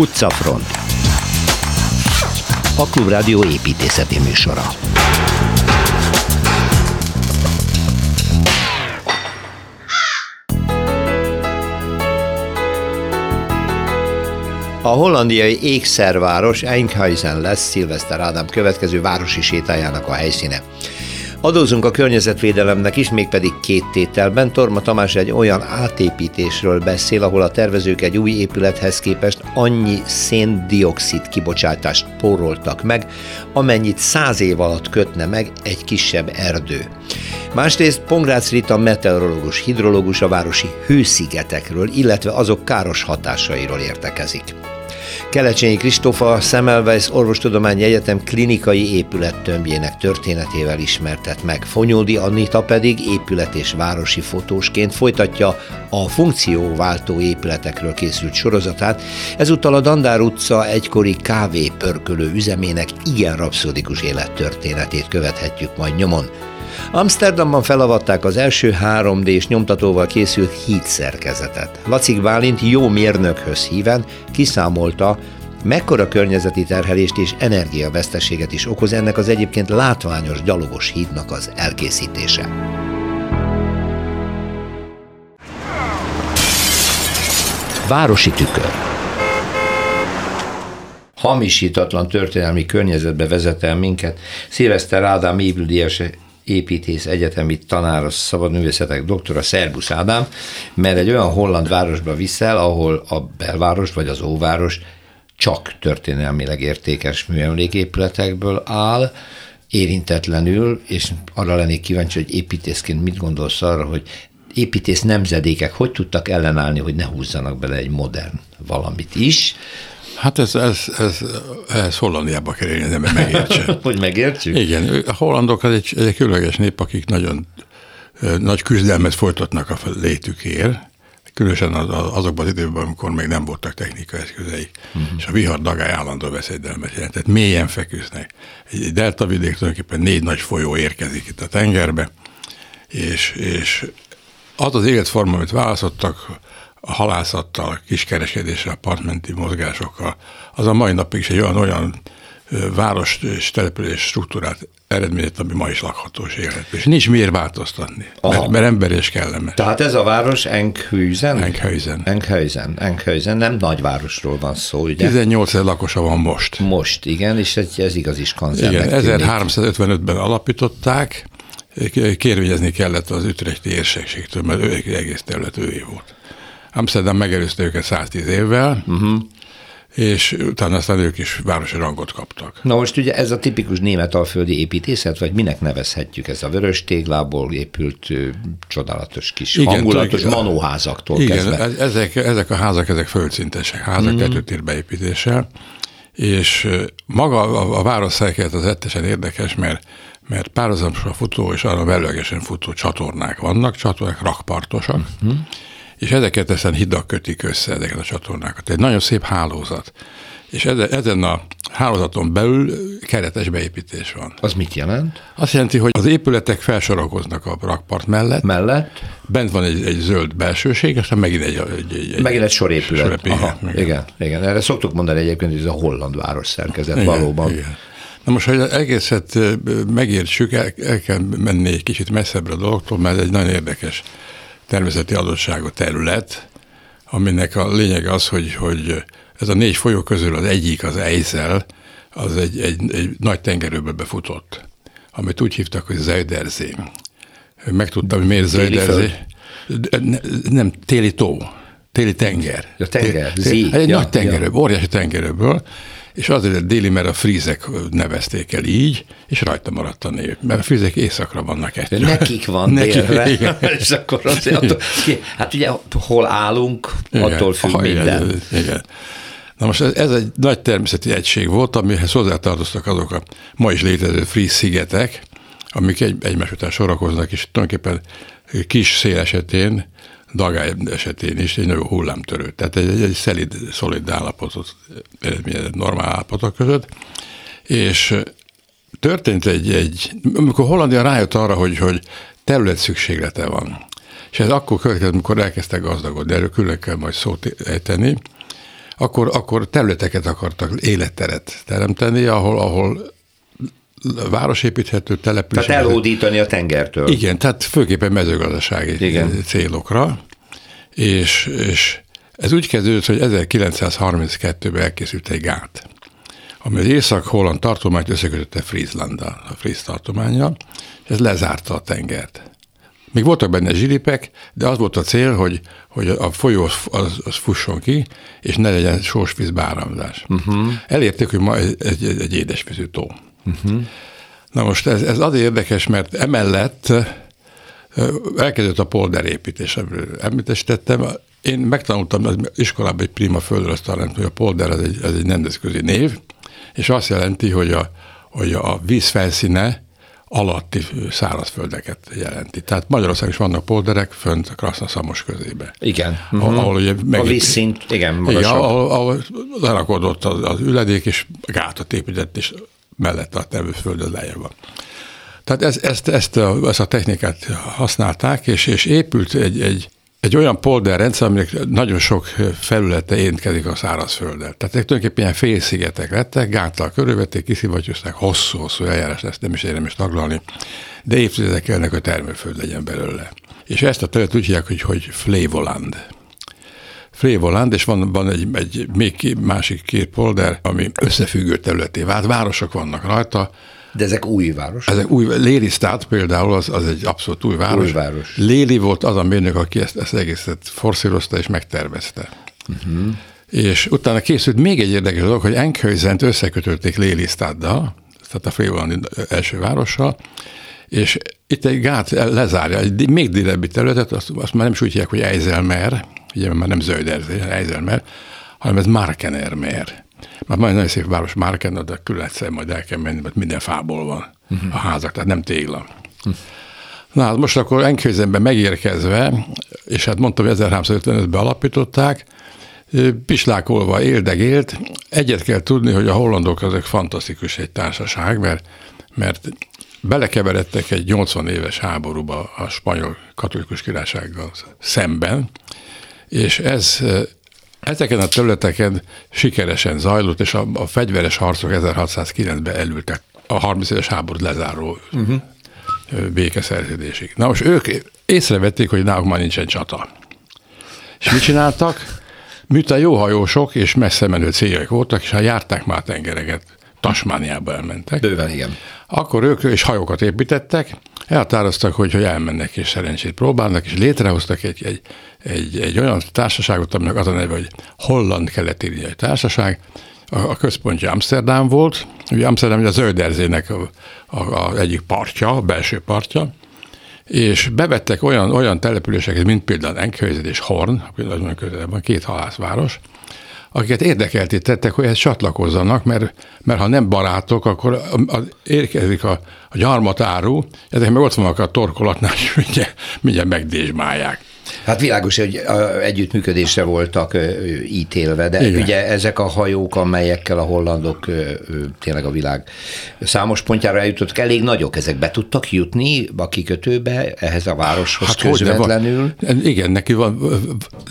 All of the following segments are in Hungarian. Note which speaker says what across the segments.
Speaker 1: Utcafront A Klubrádió építészeti műsora A hollandiai ékszerváros Enkhuizen lesz Szilveszter Ádám következő városi sétájának a helyszíne. Adózunk a környezetvédelemnek is, mégpedig két tételben. Torma Tamás egy olyan átépítésről beszél, ahol a tervezők egy új épülethez képest annyi széndiokszid kibocsátást poroltak meg, amennyit száz év alatt kötne meg egy kisebb erdő. Másrészt Pongrácz Rita meteorológus, hidrológus a városi hőszigetekről, illetve azok káros hatásairól értekezik. Kelecsényi Kristófa Semmelweis Orvostudományi Egyetem klinikai épülettömbjének történetével ismertet meg. Fonyódi Anita pedig épület és városi fotósként folytatja a funkcióváltó épületekről készült sorozatát. Ezúttal a Dandár utca egykori kávépörkölő üzemének igen rapszodikus élettörténetét követhetjük majd nyomon. Amsterdamban felavatták az első 3D-s nyomtatóval készült híd szerkezetet. Lacik Bálint jó mérnökhöz híven kiszámolta, mekkora környezeti terhelést és energiaveszteséget is okoz ennek az egyébként látványos gyalogos hídnak az elkészítése. Városi tükör hamisítatlan történelmi környezetbe vezet el minket. Szilveszter Ádám Ébüldíjas építész egyetemi tanár, a szabadművészetek doktora, Szerbusz Ádám, mert egy olyan holland városba viszel, ahol a belváros vagy az óváros csak történelmileg értékes műemléképületekből áll, érintetlenül, és arra lennék kíváncsi, hogy építészként mit gondolsz arra, hogy építész nemzedékek hogy tudtak ellenállni, hogy ne húzzanak bele egy modern valamit is,
Speaker 2: Hát ez, ez, ez, ez Hollandiába kell élni, nem megértse.
Speaker 1: hogy megértsük?
Speaker 2: Igen, a hollandok az egy, egy különleges nép, akik nagyon nagy küzdelmet folytatnak a létükért, különösen azokban az időben, amikor még nem voltak technikai eszközeik, uh-huh. és a vihar dagály állandó veszedelmet jelent. Tehát mélyen feküsznek. Egy delta vidék tulajdonképpen négy nagy folyó érkezik itt a tengerbe, és, és az az életforma, amit választottak, a halászattal, kiskereskedéssel, partmenti mozgásokkal, az a mai napig is egy olyan, olyan város és település struktúrát eredményet, ami ma is lakható és élhető. És nincs miért változtatni, mert, mert ember és kellemes.
Speaker 1: Tehát ez a város Enkhüzen?
Speaker 2: Enkhüzen.
Speaker 1: Enkhüzen. Enkhüzen. Nem nagyvárosról van szó, ugye?
Speaker 2: 18 lakosa van most.
Speaker 1: Most, igen, és ez, ez igazi skanzen.
Speaker 2: Igen, 1355-ben alapították, kérvényezni kellett az ütrechti érsekségtől, mert ő egész terület őé volt. Amsterdam megelőzte őket 110 évvel, uh-huh. és utána aztán ők is városi rangot kaptak.
Speaker 1: Na most ugye ez a tipikus német alföldi építészet, vagy minek nevezhetjük ez a vörös téglából épült csodálatos kis igen, hangulatos igen, manóházaktól
Speaker 2: igen, kezdve. Igen, ezek, ezek a házak, ezek földszintesek házak, uh-huh. kettőtér beépítéssel, és maga a, a város szerkezet az ettesen érdekes, mert mert párhuzamosan futó és arra belőlegesen futó csatornák vannak, csatornák rakpartosak, uh-huh és ezeket ezen hidak kötik össze, ezeket a csatornákat. Egy nagyon szép hálózat. És ezen a hálózaton belül keretes beépítés van.
Speaker 1: Az mit jelent?
Speaker 2: Azt jelenti, hogy az épületek felsorakoznak a rakpart mellett.
Speaker 1: Mellett?
Speaker 2: Bent van egy, egy zöld belsőség, aztán megint egy... egy,
Speaker 1: egy, egy megint egy sorépület. Sorépület. Aha, igen, igen, igen. Erre szoktuk mondani egyébként, hogy ez a holland város szerkezet igen, valóban. Igen.
Speaker 2: Na most, hogy egészet megértsük, el, el kell menni egy kicsit messzebbre a dologtól, mert ez egy nagyon érdekes természeti adottságú terület, aminek a lényeg az, hogy, hogy ez a négy folyó közül az egyik, az Eizel, az egy, egy, egy nagy tengerőbe befutott, amit úgy hívtak, hogy Zajderzé. Megtudtam, hogy miért Zajderzé. Nem, téli tó, téli tenger.
Speaker 1: A tenger,
Speaker 2: Zé. Egy ja, nagy tengerő, ja. óriási tengerőből, és azért déli, mert a frízek nevezték el így, és rajta maradt a név, mert a frízek éjszakra vannak egy.
Speaker 1: Nekik van Nekik, délre, és akkor azért attól, hát ugye hol állunk, igen, attól függ ha, minden.
Speaker 2: Igen, igen. Na most ez, ez egy nagy természeti egység volt, amihez hozzátartoztak azok a ma is létező fríz szigetek, amik egy, egymás után sorakoznak, és tulajdonképpen kis szél esetén dagály esetén is egy nagyon hullámtörő. Tehát egy, egy szelid, szolid állapotot normál állapotok között, és történt egy, egy amikor Hollandia rájött arra, hogy, hogy terület szükséglete van, és ez akkor következett, amikor elkezdtek gazdagodni, erről külön kell majd szót ejteni, akkor, akkor területeket akartak életteret teremteni, ahol, ahol városépíthető település.
Speaker 1: Tehát elhódítani a tengertől.
Speaker 2: Igen, tehát főképpen mezőgazdasági Igen. célokra, és, és ez úgy kezdődött, hogy 1932-ben elkészült egy gát, ami az Észak-Holland tartományt összekötötte Frieslanddal, a Fries tartománya, és ez lezárta a tengert. Még voltak benne zsilipek, de az volt a cél, hogy, hogy a folyó az, az fusson ki, és ne legyen sósvíz báramlás. Uh-huh. Elérték, hogy ma egy, egy, egy édesvízű tó. Uh-huh. Na most ez, ez azért érdekes, mert emellett elkezdett a polderépítés, említést tettem, én megtanultam az iskolában egy prima földrajztalent, hogy a polder ez egy, ez egy nemzetközi név, és azt jelenti, hogy a, hogy a víz felszíne alatti szárazföldeket jelenti. Tehát Magyarországon is vannak polderek fönt a Krasznaszamos közébe.
Speaker 1: Igen.
Speaker 2: Uh-huh. Ahol ugye
Speaker 1: meg, a vízszint, igen,
Speaker 2: magasabb. Igen, ahol, ahol lerakodott az, az üledék, és gátat épített, és mellett a termőföld lejjebb van. Tehát ez, ezt, ezt, a, ezt a technikát használták, és, és épült egy, egy, egy olyan polderrendszer, aminek nagyon sok felülete érintkezik a szárazfölddel. Tehát tulajdonképpen ilyen félszigetek lettek, gáttal körülvették, kiszivattyúzták, hosszú-hosszú eljárás lesz, nem is érdemes taglalni, de évtizedek kellene, hogy termőföld legyen belőle. És ezt a terület úgy hívják, hogy, hogy Flevoland. Flevoland, és van, van egy, egy még másik két polder, ami összefüggő területé vált, városok vannak rajta,
Speaker 1: de ezek új városok?
Speaker 2: Ezek új, Lélistát például az, az egy abszolút új város.
Speaker 1: Új város.
Speaker 2: Léli volt az a mérnök, aki ezt, ezt egészet forszírozta és megtervezte. Uh-huh. És utána készült még egy érdekes dolog, hogy Enkhuizent összekötötték Lélistáddal, tehát a Félvalandi első várossal, és itt egy gát lezárja, egy még délebbi területet, azt, azt már nem is úgy hívják, hogy Eiselmer, ugye már nem Zölderzé, Eiselmer, hanem ez Markenermer. Már majd nagyon szép város Márken, de külön egyszer majd el kell menni, mert minden fából van uh-huh. a házak, tehát nem tégla. Uh-huh. Na hát most akkor Enkőzenben megérkezve, és hát mondtam, hogy 1355-ben alapították, pislákolva éldegélt. Egyet kell tudni, hogy a hollandok azok fantasztikus egy társaság, mert, mert belekeveredtek egy 80 éves háborúba a spanyol katolikus királysággal szemben, és ez Ezeken a területeken sikeresen zajlott, és a, a fegyveres harcok 1609-ben elültek a 30 éves háborút lezáró uh-huh. békeszerződésig. Na most ők észrevették, hogy náluk már nincsen csata. És mit csináltak? Miután jó hajósok és messze menő céljaik voltak, és ha járták már tengereket, Tasmániába elmentek.
Speaker 1: Bőven, igen.
Speaker 2: Akkor ők és hajókat építettek, eltároztak, hogy, hogy elmennek és szerencsét próbálnak, és létrehoztak egy, egy, egy, egy olyan társaságot, aminek az a neve, hogy Holland keleti társaság, a, a központja Amsterdam volt, ugye Amsterdam a Zölderzének a, a, a egyik partja, a belső partja, és bevettek olyan, olyan településeket, mint például Enkhuizen és Horn, nagyon közelben van, két halászváros, akiket érdekelté tettek, hogy ezt csatlakozzanak, mert, mert ha nem barátok, akkor érkezik a, a gyarmatáru, ezek meg ott vannak a torkolatnál, és mindjárt, mindjárt megdésmálják.
Speaker 1: Hát világos, hogy együttműködésre voltak ítélve, de Igen. ugye ezek a hajók, amelyekkel a hollandok tényleg a világ számos pontjára eljutottak, elég nagyok, ezek be tudtak jutni a kikötőbe, ehhez a városhoz hát közvetlenül?
Speaker 2: Van, igen, neki van,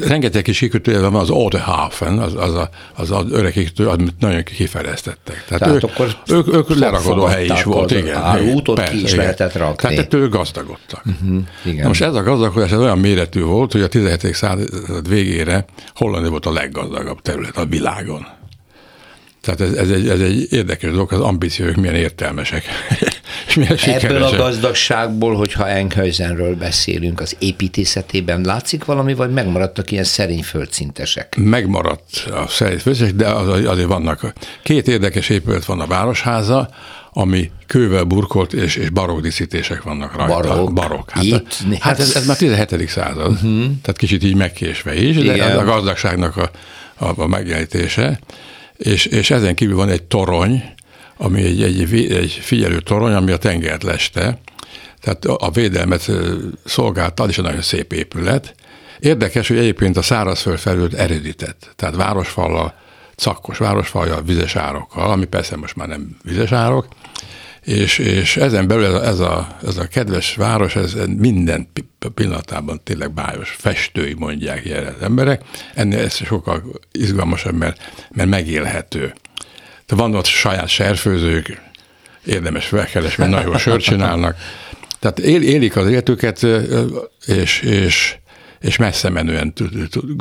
Speaker 2: rengeteg kis kikötője van, az Odehafen, az, az, a, az, az öreg kikötő, amit nagyon kifejlesztettek. Tehát, Tehát ők, akkor ők, ők lerakodó hely is volt, igen.
Speaker 1: Árútot persze, ki is igen. lehetett rakni.
Speaker 2: Tehát ők gazdagodtak. Uh-huh, igen. Na most ez a gazdagodás ez olyan méretű volt, hogy a 17. század végére Hollandia volt a leggazdagabb terület a világon. Tehát ez, ez, egy, ez egy érdekes dolog, az ambíciók milyen értelmesek.
Speaker 1: és milyen Ebből a gazdagságból, hogyha Enkhuizenről beszélünk, az építészetében látszik valami, vagy megmaradtak ilyen szerény földszintesek?
Speaker 2: Megmaradt a szerény földszintesek, de az, azért vannak. Két érdekes épület van a Városháza, ami kővel burkolt, és, és barokk díszítések vannak rajta.
Speaker 1: Barokk.
Speaker 2: barokk. Hát, Itt, hát ez, ez már 17. század, uh-huh. tehát kicsit így megkésve is, de Igen. ez a gazdagságnak a, a, a megjelenítése. És, és ezen kívül van egy torony, ami egy, egy, egy figyelő torony, ami a tengert leste, tehát a védelmet szolgálta, és egy nagyon szép épület. Érdekes, hogy egyébként a szárazföld felült erődített, tehát városfallal, cakkos városfalja vizes árokkal, ami persze most már nem vizes árok, és, és ezen belül ez a, ez a, ez a kedves város, ez minden pillanatában tényleg bájos, festői mondják ilyen az emberek, ennél ez sokkal izgalmasabb, mert, mert megélhető. De van ott saját serfőzők, érdemes felkeresni, mert nagyon sört csinálnak. Tehát él, élik az életüket, és, és, és messze menően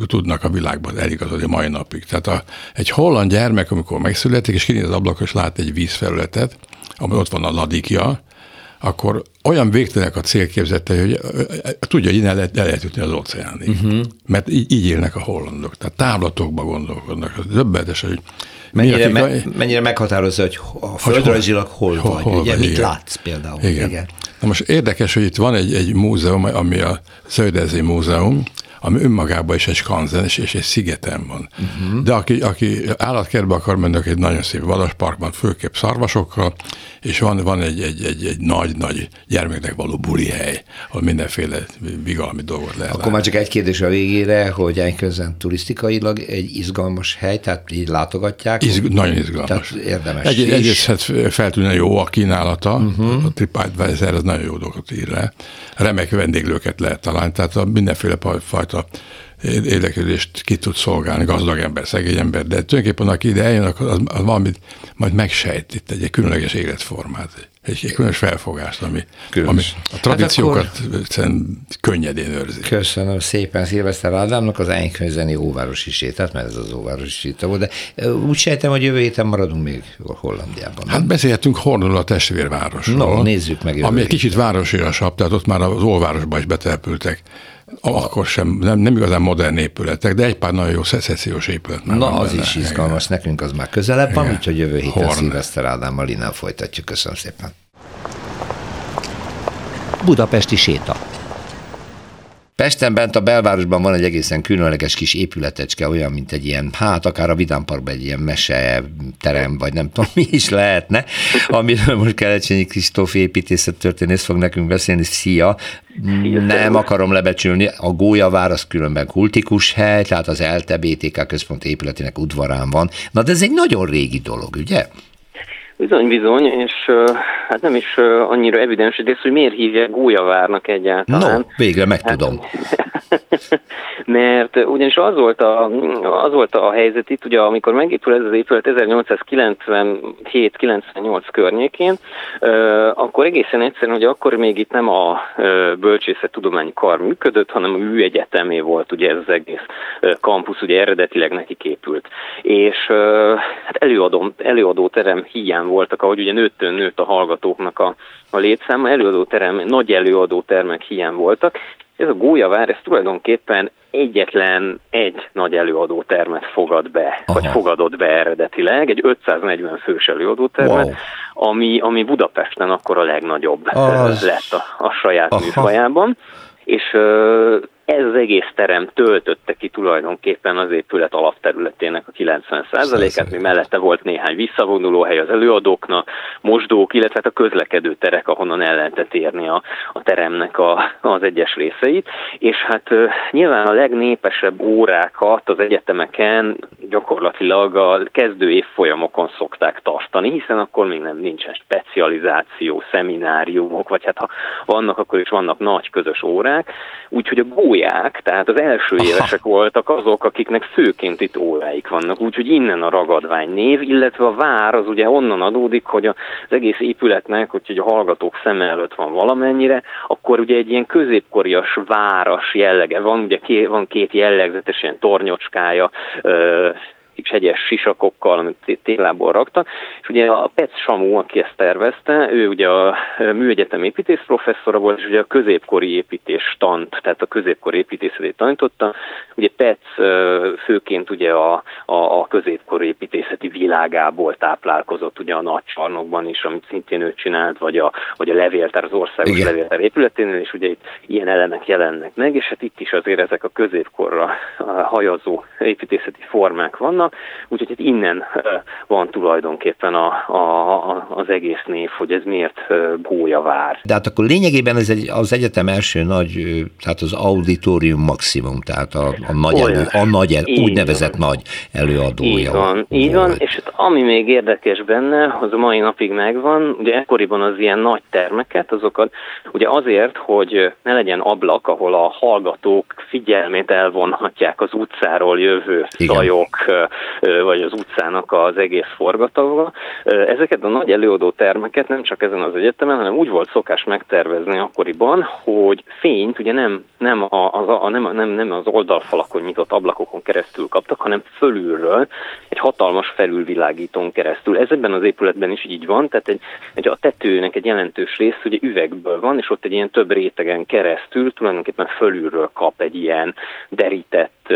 Speaker 2: tudnak a világban eligazodni mai napig. Tehát a, egy holland gyermek, amikor megszületik, és kinéz az ablakon, és lát egy vízfelületet, ami ott van a ladikja, akkor olyan végtelenek a célképzete, hogy tudja, hogy innen lehet, el lehet jutni az óceánig. Uh-huh. Mert így, így élnek a hollandok. Tehát távlatokba gondolkodnak. Ez döbbenetes, hogy
Speaker 1: Mennyire, me, mennyire meghatározza, hogy a földrajzilag hol, hol vagy, hol ugye, vagy, mit igen. látsz például.
Speaker 2: Igen. igen. Na most érdekes, hogy itt van egy, egy múzeum, ami a Szöldezi Múzeum, ami önmagában is egy skanzen, és, egy szigeten van. Uh-huh. De aki, aki állatkertbe akar menni, egy nagyon szép vadasparkban, főképp szarvasokkal, és van, van egy, egy, egy, egy nagy-nagy gyermeknek való buli hely, ahol mindenféle vigalmi dolgot lehet
Speaker 1: Akkor már csak egy kérdés a végére, hogy Enközön turisztikailag egy izgalmas hely, tehát így látogatják?
Speaker 2: Izg- nagyon izgalmas.
Speaker 1: Tehát érdemes.
Speaker 2: Egy, egyrészt hát feltűnően jó a kínálata, uh-huh. a TripAdvisor az nagyon jó dolgot ír le. Remek vendéglőket lehet találni, tehát a mindenféle fajta érdeklődést ki tud szolgálni, gazdag ember, szegény ember, de tulajdonképpen aki ide eljön, az, az valamit majd megsejt itt egy, egy különleges életformát, egy, egy különös felfogást, ami, ami a tradíciókat hát akkor... könnyedén őrzi.
Speaker 1: Köszönöm szépen Szilveszter Ádámnak az Enközeni óvárosi sétát, mert ez az óvárosi séta volt, de úgy sejtem, hogy jövő héten maradunk még Hollandiában.
Speaker 2: Hát beszélhetünk Hornul a testvérvárosról.
Speaker 1: No, nézzük meg.
Speaker 2: Ami egy kicsit városiasabb, tehát ott már az óvárosba is betelepültek akkor sem, nem, nem igazán modern épületek, de egy pár nagyon jó szecessziós épület
Speaker 1: már Na, az benne. is izgalmas, Igen. nekünk az már közelebb van, úgyhogy jövő héten Szilveszter Ádámmal innen folytatjuk. Köszönöm szépen. Budapesti séta. Pesten bent a belvárosban van egy egészen különleges kis épületecske, olyan, mint egy ilyen, hát akár a Vidámparkban egy ilyen mese terem, vagy nem tudom, mi is lehetne, amiről most Kelecsényi Kristóf építészettörténész fog nekünk beszélni. Szia! Nem akarom lebecsülni, a Gólyavár az különben kultikus hely, tehát az ELTE BTK központ épületének udvarán van. Na de ez egy nagyon régi dolog, ugye?
Speaker 3: Bizony, bizony, és hát nem is annyira evidens, de hogy miért hívják gólyavárnak egyáltalán.
Speaker 1: No, végre megtudom. Hát,
Speaker 3: mert ugyanis az volt, a, az volt a helyzet itt, ugye amikor megépül ez az épület 1897-98 környékén, akkor egészen egyszerűen, hogy akkor még itt nem a bölcsészettudományi kar működött, hanem a műegyetemé volt ugye ez az egész kampusz, ugye eredetileg neki képült. És hát előadó, előadóterem hiány voltak, ahogy ugye nőttön nőtt a hallgatóknak a, a létszáma, előadóterem, nagy előadótermek hiány voltak, ez a gólyavár, ez tulajdonképpen egyetlen egy nagy előadótermet fogad be, Aha. vagy fogadott be eredetileg, egy 540 fős előadótermet, wow. ami, ami Budapesten akkor a legnagyobb az... lett a, a saját Aha. műfajában és ez az egész terem töltötte ki tulajdonképpen az épület alapterületének a 90%-át, még mellette volt néhány visszavonuló hely az előadóknak, mosdók, illetve hát a közlekedő terek, ahonnan el lehetett érni a, a teremnek a, az egyes részeit, és hát nyilván a legnépesebb órákat az egyetemeken gyakorlatilag a kezdő évfolyamokon szokták tartani, hiszen akkor még nem nincsen specializáció, szemináriumok, vagy hát ha vannak, akkor is vannak nagy közös órák, úgyhogy a gólyák, tehát az első évesek voltak azok, akiknek főként itt óráik vannak, úgyhogy innen a ragadvány név, illetve a vár az ugye onnan adódik, hogy az egész épületnek, hogy a hallgatók szem előtt van valamennyire, akkor ugye egy ilyen középkorias váras jellege van, ugye van két jellegzetes ilyen tornyocskája, kis hegyes sisakokkal, amit télából raktak, és ugye a Pec Samu, aki ezt tervezte, ő ugye a műegyetem építész professzora volt, és ugye a középkori építés tant, tehát a középkori építészetét tanította. Ugye Pec főként ugye a, a, a középkori építészeti világából táplálkozott ugye a nagy csarnokban is, amit szintén ő csinált, vagy a, vagy a levéltár, az országos Igen. levéltár épületénél, és ugye itt ilyen elemek jelennek meg, és hát itt is azért ezek a középkorra hajazó építészeti formák vannak, vannak, úgyhogy hát innen van tulajdonképpen a, a, az egész név, hogy ez miért vár.
Speaker 1: De hát akkor lényegében ez egy, az egyetem első nagy, tehát az auditorium maximum, tehát a, a nagy, elő, a nagy el, úgynevezett van. nagy előadója.
Speaker 3: Így van, így van, és hát ami még érdekes benne, az a mai napig megvan, ugye ekkoriban az ilyen nagy termeket, azokat ugye azért, hogy ne legyen ablak, ahol a hallgatók figyelmét elvonhatják az utcáról jövő Igen. zajok, vagy az utcának az egész forgatagva. Ezeket a nagy előadó termeket nem csak ezen az egyetemen, hanem úgy volt szokás megtervezni akkoriban, hogy fényt ugye nem, nem, a, az, a, nem, nem, nem az oldalfalakon nyitott ablakokon keresztül kaptak, hanem fölülről, egy hatalmas felülvilágítón keresztül. Ez ebben az épületben is így van, tehát egy, egy a tetőnek egy jelentős rész ugye üvegből van, és ott egy ilyen több rétegen keresztül tulajdonképpen fölülről kap egy ilyen derített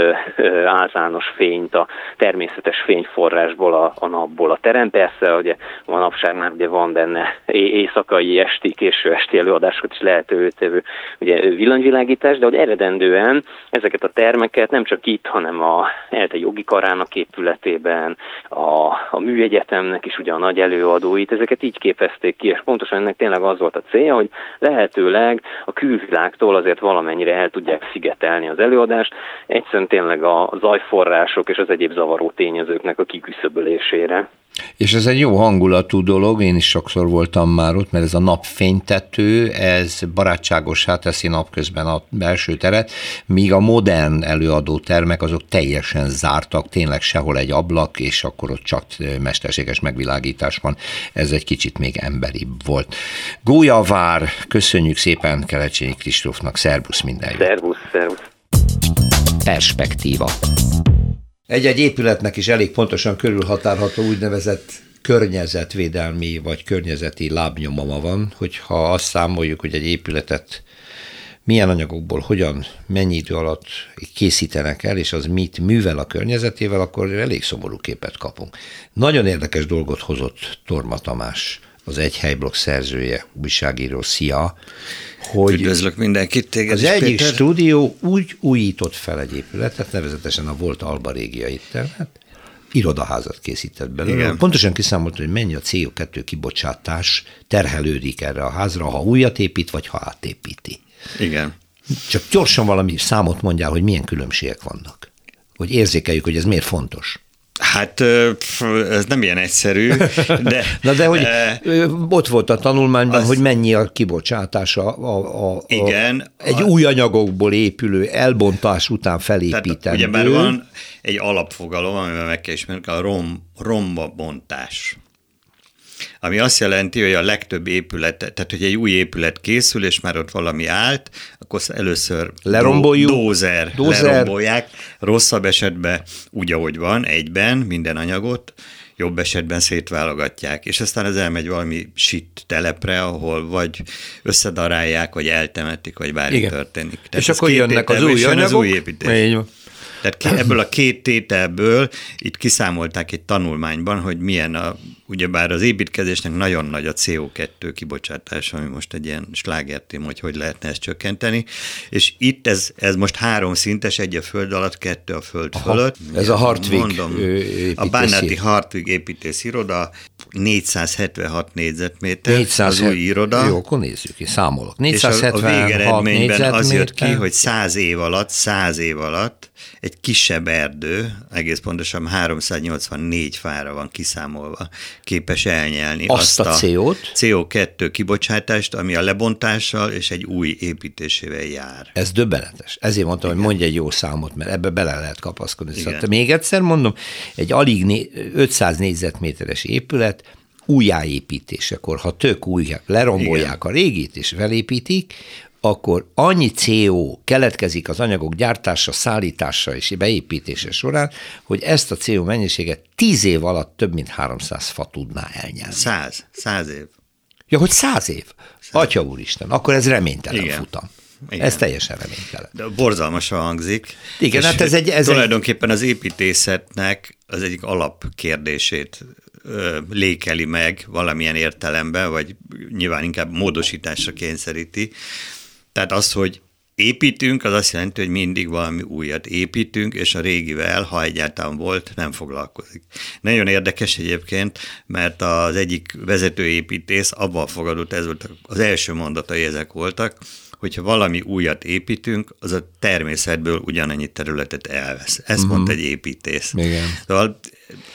Speaker 3: általános fényt a természetes fényforrásból, a, a napból. A terem persze, ugye a napság már ugye van benne éjszakai, esti, késő esti előadásokat is lehetővé tevő ugye villanyvilágítás, de hogy eredendően ezeket a termeket nem csak itt, hanem a ELTE jogi karának épületében, a, a műegyetemnek is ugye a nagy előadóit, ezeket így képezték ki, és pontosan ennek tényleg az volt a célja, hogy lehetőleg a külvilágtól azért valamennyire el tudják szigetelni az előadást, egyszerűen tényleg a zajforrások és az egyéb zavaró tényezőknek a kiküszöbölésére.
Speaker 1: És ez egy jó hangulatú dolog, én is sokszor voltam már ott, mert ez a napfénytető, ez barátságosá teszi napközben a belső teret, míg a modern előadó termek azok teljesen zártak, tényleg sehol egy ablak, és akkor ott csak mesterséges megvilágítás van. Ez egy kicsit még emberibb volt. Gólyavár, köszönjük szépen Kelecsényi Kristófnak, szervusz minden
Speaker 3: Szervusz, szervusz.
Speaker 1: Perspektíva. Egy-egy épületnek is elég pontosan körülhatárható úgynevezett környezetvédelmi vagy környezeti lábnyomama van, hogyha azt számoljuk, hogy egy épületet milyen anyagokból, hogyan, mennyi idő alatt készítenek el, és az mit művel a környezetével, akkor elég szomorú képet kapunk. Nagyon érdekes dolgot hozott Torma Tamás, az Egy Helyblog szerzője, újságíró, szia,
Speaker 4: hogy Üdvözlök mindenkit, téged
Speaker 1: Az egyik Péter. stúdió úgy újított fel egy épületet, nevezetesen a volt Alba Régia éttermet, irodaházat készített belőle. Igen. Pontosan kiszámolt, hogy mennyi a CO2 kibocsátás terhelődik erre a házra, ha újat épít, vagy ha átépíti.
Speaker 4: Igen.
Speaker 1: Csak gyorsan valami számot mondjál, hogy milyen különbségek vannak. Hogy érzékeljük, hogy ez miért fontos.
Speaker 4: Hát ez nem ilyen egyszerű, de...
Speaker 1: Na de hogy ott volt a tanulmányban, az, hogy mennyi a kibocsátása a, a, a, igen, egy a, új anyagokból épülő elbontás után felépítendő.
Speaker 4: Ugye már van egy alapfogalom, amivel meg kell ismerni, a rom, romba bontás ami azt jelenti, hogy a legtöbb épület, tehát hogy egy új épület készül, és már ott valami állt, akkor először
Speaker 1: Leromboljuk,
Speaker 4: dózer, dózer, lerombolják, rosszabb esetben úgy, ahogy van, egyben minden anyagot, jobb esetben szétválogatják, és aztán ez elmegy valami sit telepre, ahol vagy összedarálják, vagy eltemetik, vagy bármi Igen. történik.
Speaker 1: Tehát és akkor jönnek az új anyagok. Az új
Speaker 4: építés. Tehát ebből a két tételből itt kiszámolták egy tanulmányban, hogy milyen a, ugyebár az építkezésnek nagyon nagy a CO2 kibocsátás, ami most egy ilyen slágertém, hogy hogy lehetne ezt csökkenteni, és itt ez, ez most három szintes, egy a föld alatt, kettő a föld Aha, fölött.
Speaker 1: Ez a Hartwig
Speaker 4: mondom, A Bánáti Hartwig építész iroda, 476 négyzetméter 400, az új iroda.
Speaker 1: Jó, akkor nézzük ki, számolok.
Speaker 4: 476 és a, a végeredményben az jött ki, hogy 100 év alatt, 100 év alatt egy kisebb erdő, egész pontosan 384 fára van kiszámolva, képes elnyelni
Speaker 1: azt, azt a, CO-t?
Speaker 4: CO2 kibocsátást, ami a lebontással és egy új építésével jár.
Speaker 1: Ez döbbenetes. Ezért mondtam, Igen. hogy mondj egy jó számot, mert ebbe bele lehet kapaszkodni. Szóval még egyszer mondom, egy alig 500 négyzetméteres épület, újjáépítésekor, ha tök új, lerombolják Igen. a régit és felépítik, akkor annyi CO keletkezik az anyagok gyártása, szállítása és beépítése során, hogy ezt a CO mennyiséget tíz év alatt több mint 300 fa tudná elnyelni.
Speaker 4: Száz, száz év.
Speaker 1: Ja, hogy száz év? Száz. Atya úristen, akkor ez reménytelen Igen. futam. Igen. Ez teljesen reménytelen.
Speaker 4: De borzalmasan hangzik.
Speaker 1: Igen, hát ez egy... Ez
Speaker 4: tulajdonképpen egy... az építészetnek az egyik alapkérdését lékeli meg valamilyen értelemben, vagy nyilván inkább módosításra kényszeríti, tehát az, hogy építünk, az azt jelenti, hogy mindig valami újat építünk, és a régivel, ha egyáltalán volt, nem foglalkozik. Nagyon érdekes egyébként, mert az egyik vezetőépítész abban fogadott, ez volt az első mondatai ezek voltak, hogyha valami újat építünk, az a természetből ugyanannyi területet elvesz. Ezt uh-huh. mondta egy építész.
Speaker 1: Igen.
Speaker 4: Szóval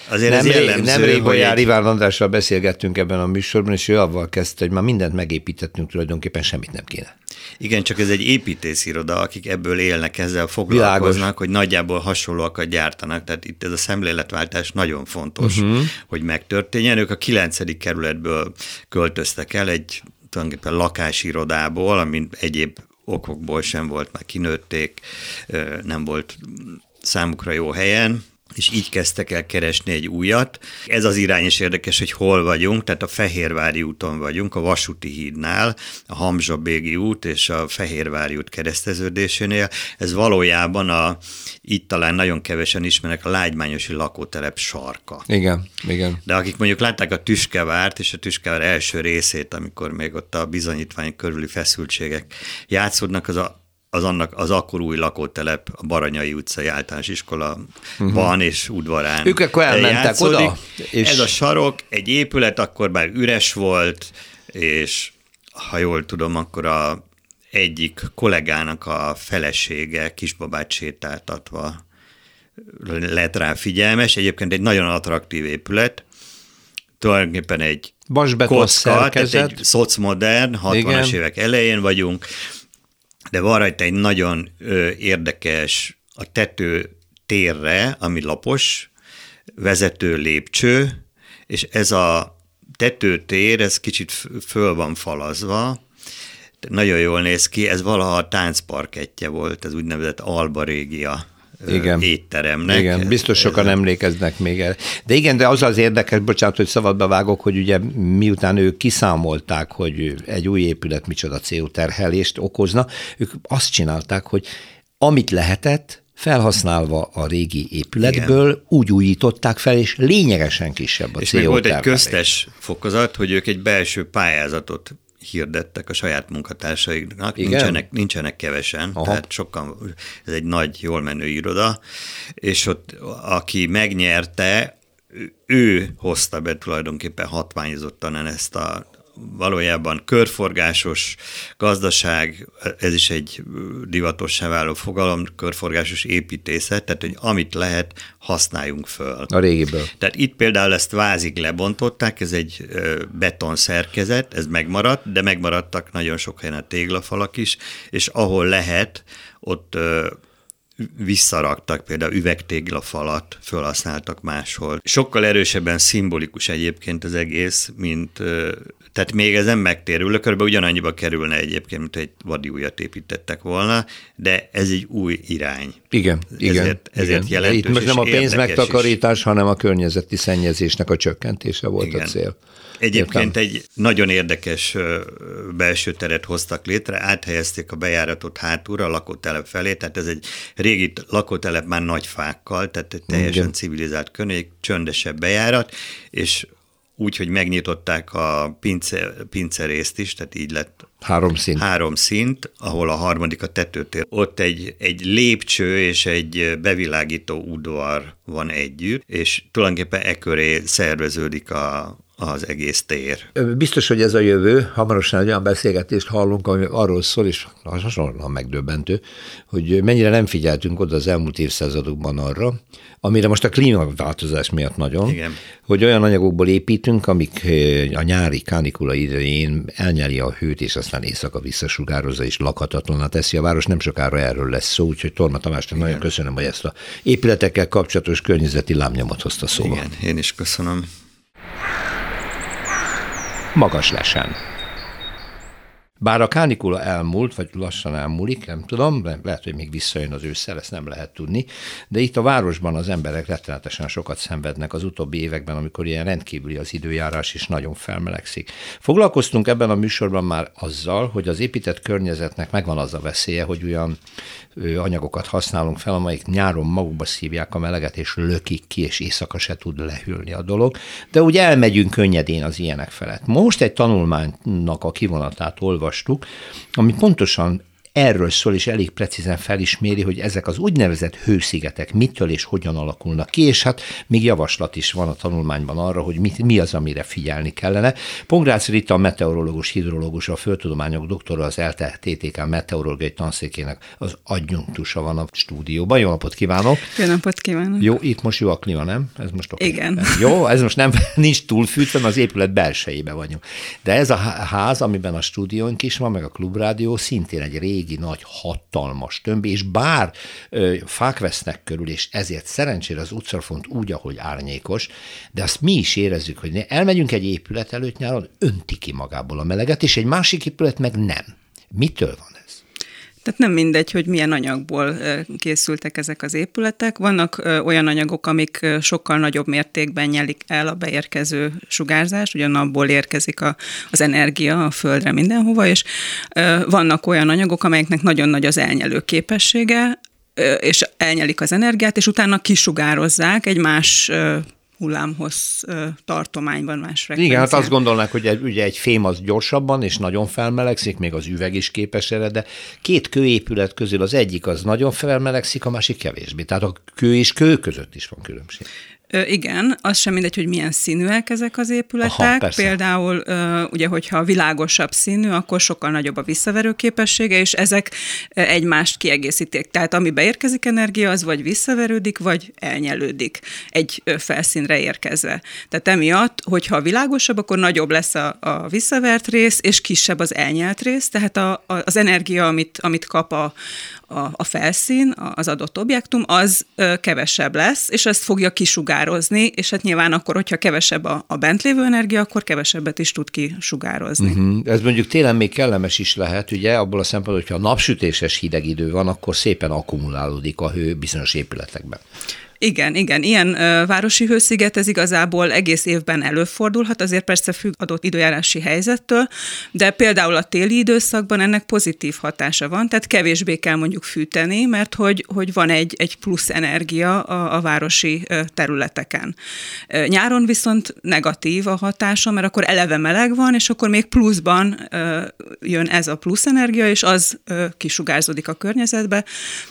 Speaker 4: azért
Speaker 1: nem
Speaker 4: ez jellemző,
Speaker 1: Nemrég Bolyár
Speaker 4: egy...
Speaker 1: Iván Andrással beszélgettünk ebben a műsorban, és ő avval kezdte, hogy már mindent megépítettünk, tulajdonképpen semmit nem kéne.
Speaker 4: Igen, csak ez egy építésziroda, akik ebből élnek, ezzel foglalkoznak, Világos. hogy nagyjából hasonlóakat gyártanak. Tehát itt ez a szemléletváltás nagyon fontos, uh-huh. hogy megtörténjen. Ők a kilencedik kerületből költöztek el egy tulajdonképpen lakásirodából, ami egyéb okokból sem volt, már kinőtték, nem volt számukra jó helyen, és így kezdtek el keresni egy újat. Ez az irány is érdekes, hogy hol vagyunk, tehát a Fehérvári úton vagyunk, a Vasúti hídnál, a Hamzsabégi út és a Fehérvári út kereszteződésénél. Ez valójában a, itt talán nagyon kevesen ismernek a lágymányosi lakótelep sarka.
Speaker 1: Igen, igen.
Speaker 4: De akik mondjuk látták a Tüskevárt és a Tüskevár első részét, amikor még ott a bizonyítvány körüli feszültségek játszódnak, az a az, annak, az akkor új lakótelep, a Baranyai utcai általános iskola uh-huh. van és udvarán.
Speaker 1: Ők akkor elmentek játszódik. oda?
Speaker 4: És... Ez a sarok, egy épület akkor már üres volt, és ha jól tudom, akkor a egyik kollégának a felesége kisbabát sétáltatva lett rá figyelmes. Egyébként egy nagyon attraktív épület, tulajdonképpen egy kocka, tehát egy szocmodern, 60-as évek elején vagyunk, de van rajta egy nagyon érdekes a tető térre, ami lapos, vezető lépcső, és ez a tetőtér, ez kicsit föl van falazva, nagyon jól néz ki, ez valaha a táncparkettje volt, ez úgynevezett Alba Régia igen. étteremnek.
Speaker 1: Igen, biztos sokan ez emlékeznek még el. De igen, de az az érdekes, bocsánat, hogy szabadba vágok, hogy ugye miután ők kiszámolták, hogy egy új épület micsoda CO terhelést okozna, ők azt csinálták, hogy amit lehetett, felhasználva a régi épületből, Igen. úgy újították fel, és lényegesen kisebb a
Speaker 4: és
Speaker 1: CO És
Speaker 4: volt egy köztes fokozat, hogy ők egy belső pályázatot hirdettek a saját munkatársaiknak, Igen? nincsenek, nincsenek kevesen, Aha. tehát sokan, ez egy nagy, jól menő iroda, és ott aki megnyerte, ő hozta be tulajdonképpen hatványozottan ezt a valójában körforgásos gazdaság, ez is egy divatossá váló fogalom, körforgásos építészet, tehát hogy amit lehet, használjunk föl.
Speaker 1: A régiből.
Speaker 4: Tehát itt például ezt vázig lebontották, ez egy beton szerkezet, ez megmaradt, de megmaradtak nagyon sok helyen a téglafalak is, és ahol lehet, ott visszaraktak, például üvegtégla falat felhasználtak máshol. Sokkal erősebben szimbolikus egyébként az egész, mint tehát még ez nem megtérül, kb. ugyanannyiba kerülne egyébként, mint egy vadi újat építettek volna, de ez egy új irány.
Speaker 1: Igen, igen.
Speaker 4: Ezért, ezért igen. jelentős
Speaker 1: Itt most nem a pénz megtakarítás, is. hanem a környezeti szennyezésnek a csökkentése volt igen. a cél.
Speaker 4: Egyébként Értem. egy nagyon érdekes belső teret hoztak létre, áthelyezték a bejáratot hátulra a lakótelep felé, tehát ez egy régi lakótelep már nagy fákkal, tehát egy teljesen Igen. civilizált környék, csöndesebb bejárat, és úgy, hogy megnyitották a pince, pincerészt is, tehát így lett
Speaker 1: Három szint.
Speaker 4: Három szint, ahol a harmadik a tetőtér. Ott egy, egy lépcső és egy bevilágító udvar van együtt, és tulajdonképpen e köré szerveződik a, az egész tér.
Speaker 1: Biztos, hogy ez a jövő. Hamarosan egy olyan beszélgetést hallunk, ami arról szól, és hasonlóan megdöbbentő, hogy mennyire nem figyeltünk oda az elmúlt évszázadokban arra, amire most a klímaváltozás miatt nagyon, Igen. hogy olyan anyagokból építünk, amik a nyári kánikula idején elnyeli a hőt, és aztán éjszaka visszasugározza, és lakhatatlaná teszi a város. Nem sokára erről lesz szó, úgyhogy Torma Tamásnak nagyon köszönöm, hogy ezt a épületekkel kapcsolatos környezeti lámnyomot hozta szóba.
Speaker 4: Igen, én is köszönöm
Speaker 1: magas lesen. Bár a kánikula elmúlt, vagy lassan elmúlik, nem tudom, lehet, hogy még visszajön az ősszel, ezt nem lehet tudni, de itt a városban az emberek rettenetesen sokat szenvednek az utóbbi években, amikor ilyen rendkívüli az időjárás, és nagyon felmelegszik. Foglalkoztunk ebben a műsorban már azzal, hogy az épített környezetnek megvan az a veszélye, hogy olyan anyagokat használunk fel, amelyik nyáron magukba szívják a meleget, és lökik ki, és éjszaka se tud lehűlni a dolog. De úgy elmegyünk könnyedén az ilyenek felett. Most egy tanulmánynak a kivonatát olvastuk, ami pontosan erről szól, és elég precízen felisméri, hogy ezek az úgynevezett hőszigetek mitől és hogyan alakulnak ki, és hát még javaslat is van a tanulmányban arra, hogy mit, mi az, amire figyelni kellene. Pongrácz Rita, a meteorológus, hidrológus, a földtudományok doktora, az ELTE TTK meteorológiai tanszékének az adjunktusa van a stúdióban. Jó napot kívánok!
Speaker 5: Jó napot kívánok!
Speaker 1: Jó, itt most jó a klíma, nem? Ez most
Speaker 5: okay. Igen.
Speaker 1: Jó, ez most nem, nincs túlfűtve, az épület belsejébe vagyunk. De ez a ház, amiben a stúdiónk is van, meg a klubrádió, szintén egy régi, nagy, hatalmas tömb, és bár ö, fák vesznek körül, és ezért szerencsére az utcafont úgy, ahogy árnyékos, de azt mi is érezzük, hogy elmegyünk egy épület előtt nyáron, önti ki magából a meleget, és egy másik épület meg nem. Mitől van
Speaker 5: tehát nem mindegy, hogy milyen anyagból készültek ezek az épületek. Vannak olyan anyagok, amik sokkal nagyobb mértékben nyelik el a beérkező sugárzást, ugyan abból érkezik a, az energia a földre mindenhova, és vannak olyan anyagok, amelyeknek nagyon nagy az elnyelő képessége, és elnyelik az energiát, és utána kisugározzák egy más hullámhoz tartományban más frekvencián.
Speaker 1: Igen, hát azt gondolnák, hogy egy, ugye egy fém az gyorsabban és nagyon felmelegszik, még az üveg is képes erre, de két kőépület közül az egyik az nagyon felmelegszik, a másik kevésbé. Tehát a kő és kő között is van különbség.
Speaker 5: Ö, igen, az sem mindegy, hogy milyen színűek ezek az épületek. Aha, Például, ö, ugye, hogyha világosabb színű, akkor sokkal nagyobb a visszaverő képessége, és ezek egymást kiegészítik. Tehát ami beérkezik energia, az vagy visszaverődik, vagy elnyelődik egy felszínre érkezve. Tehát emiatt, hogyha világosabb, akkor nagyobb lesz a, a visszavert rész, és kisebb az elnyelt rész, tehát a, a, az energia, amit, amit kap a, a, a felszín, az adott objektum, az kevesebb lesz, és ezt fogja kisugározni, és hát nyilván akkor, hogyha kevesebb a, a bent lévő energia, akkor kevesebbet is tud kisugározni. Uh-huh.
Speaker 1: Ez mondjuk télen még kellemes is lehet, ugye, abból a szempontból, hogyha napsütéses hideg idő van, akkor szépen akkumulálódik a hő bizonyos épületekben.
Speaker 5: Igen, igen, ilyen ö, városi hősziget ez igazából egész évben előfordulhat, azért persze függ adott időjárási helyzettől, de például a téli időszakban ennek pozitív hatása van, tehát kevésbé kell mondjuk fűteni, mert hogy, hogy van egy, egy plusz energia a, a városi ö, területeken. Ö, nyáron viszont negatív a hatása, mert akkor eleve meleg van, és akkor még pluszban ö, jön ez a plusz energia, és az ö, kisugárzódik a környezetbe,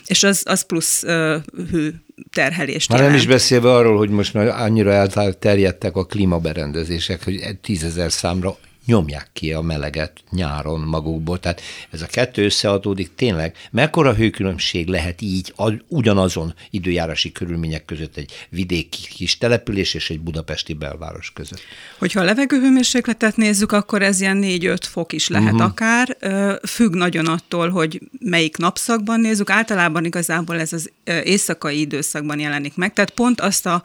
Speaker 5: és az, az plusz ö, hő terhelést
Speaker 1: Már nem is beszélve arról, hogy most már annyira elterjedtek a klímaberendezések, hogy tízezer számra nyomják ki a meleget nyáron magukból. Tehát ez a kettő összeadódik tényleg. Mekkora hőkülönbség lehet így ugyanazon időjárási körülmények között egy vidéki kis település és egy budapesti belváros között?
Speaker 5: Hogyha a levegőhőmérsékletet nézzük, akkor ez ilyen 4-5 fok is lehet uh-huh. akár. Függ nagyon attól, hogy melyik napszakban nézzük. Általában igazából ez az éjszakai időszakban jelenik meg. Tehát pont azt a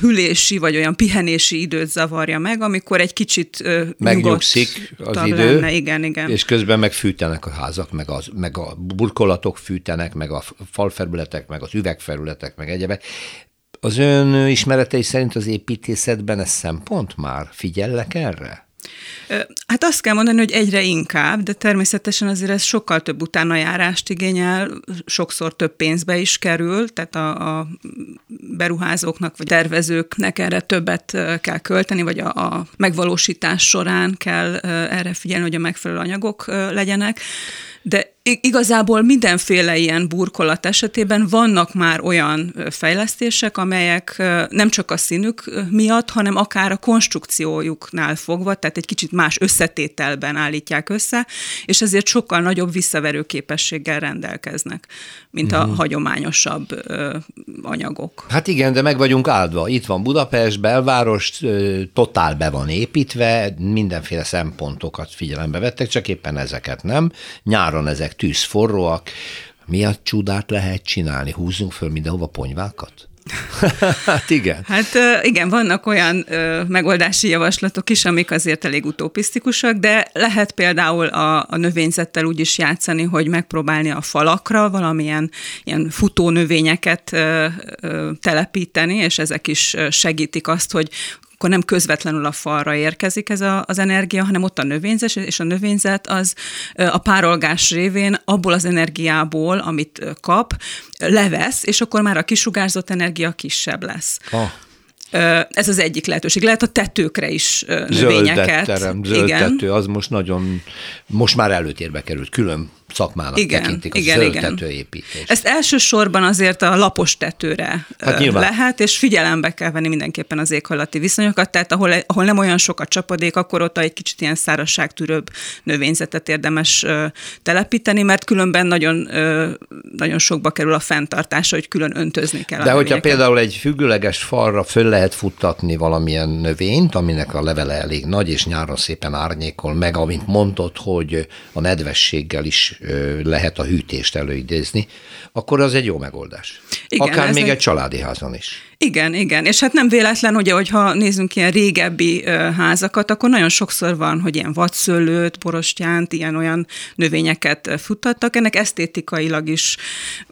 Speaker 5: hülési vagy olyan pihenési időt zavarja meg, amikor egy kicsit
Speaker 1: megnyugszik az idő,
Speaker 5: lenne, igen, igen.
Speaker 1: és közben meg fűtenek a házak, meg, az, meg a burkolatok fűtenek, meg a falfelületek, meg az üvegfelületek, meg egyebek. Az ön ismeretei szerint az építészetben ez szempont már? Figyellek erre?
Speaker 5: Hát azt kell mondani, hogy egyre inkább, de természetesen azért ez sokkal több utánajárást igényel, sokszor több pénzbe is kerül, tehát a, a beruházóknak vagy tervezőknek erre többet kell költeni, vagy a, a megvalósítás során kell erre figyelni, hogy a megfelelő anyagok legyenek. De Igazából mindenféle ilyen burkolat esetében vannak már olyan fejlesztések, amelyek nem csak a színük miatt, hanem akár a konstrukciójuknál fogva, tehát egy kicsit más összetételben állítják össze, és ezért sokkal nagyobb visszaverő képességgel rendelkeznek, mint a uh-huh. hagyományosabb anyagok.
Speaker 1: Hát igen, de meg vagyunk áldva. Itt van Budapest, belváros, totál be van építve, mindenféle szempontokat figyelembe vettek, csak éppen ezeket nem. Nyáron ezek ezek tűz forróak, mi a csodát lehet csinálni? Húzzunk föl mindenhova ponyvákat? hát igen.
Speaker 5: Hát igen, vannak olyan megoldási javaslatok is, amik azért elég utopisztikusak, de lehet például a, a növényzettel úgy is játszani, hogy megpróbálni a falakra valamilyen ilyen futó növényeket telepíteni, és ezek is segítik azt, hogy akkor nem közvetlenül a falra érkezik ez a, az energia, hanem ott a növényzet, és a növényzet az a párolgás révén abból az energiából, amit kap, levesz, és akkor már a kisugárzott energia kisebb lesz. Oh. Ez az egyik lehetőség. Lehet a tetőkre is
Speaker 1: Zöldet
Speaker 5: növényeket.
Speaker 1: terem, zöld
Speaker 5: Igen.
Speaker 1: tető, az most nagyon, most már előtérbe került, külön szakmának
Speaker 5: Igen,
Speaker 1: tekintik, a
Speaker 5: igen,
Speaker 1: zöld
Speaker 5: igen.
Speaker 1: tetőépítés.
Speaker 5: Ezt elsősorban azért a lapos tetőre
Speaker 1: Hát nyilván.
Speaker 5: lehet, és figyelembe kell venni mindenképpen az éghajlati viszonyokat, tehát ahol, ahol nem olyan sok a csapadék, akkor ott egy kicsit ilyen szárazságtűrőbb növényzetet érdemes telepíteni, mert különben nagyon, nagyon sokba kerül a fenntartása, hogy külön öntözni kell a
Speaker 1: De hogyha
Speaker 5: növényeket.
Speaker 1: például egy függőleges falra föl lehet futtatni valamilyen növényt, aminek a levele elég nagy, és nyáron szépen árnyékol meg, amint mondtad, hogy a nedvességgel is lehet a hűtést előidézni, akkor az egy jó megoldás.
Speaker 5: Igen,
Speaker 1: Akár még
Speaker 5: egy-
Speaker 1: egy családi házon is.
Speaker 5: Igen, igen. És hát nem véletlen, hogy hogyha nézzünk ilyen régebbi házakat, akkor nagyon sokszor van, hogy ilyen vadszőlőt, borostyánt, ilyen-olyan növényeket futtattak. Ennek esztétikailag is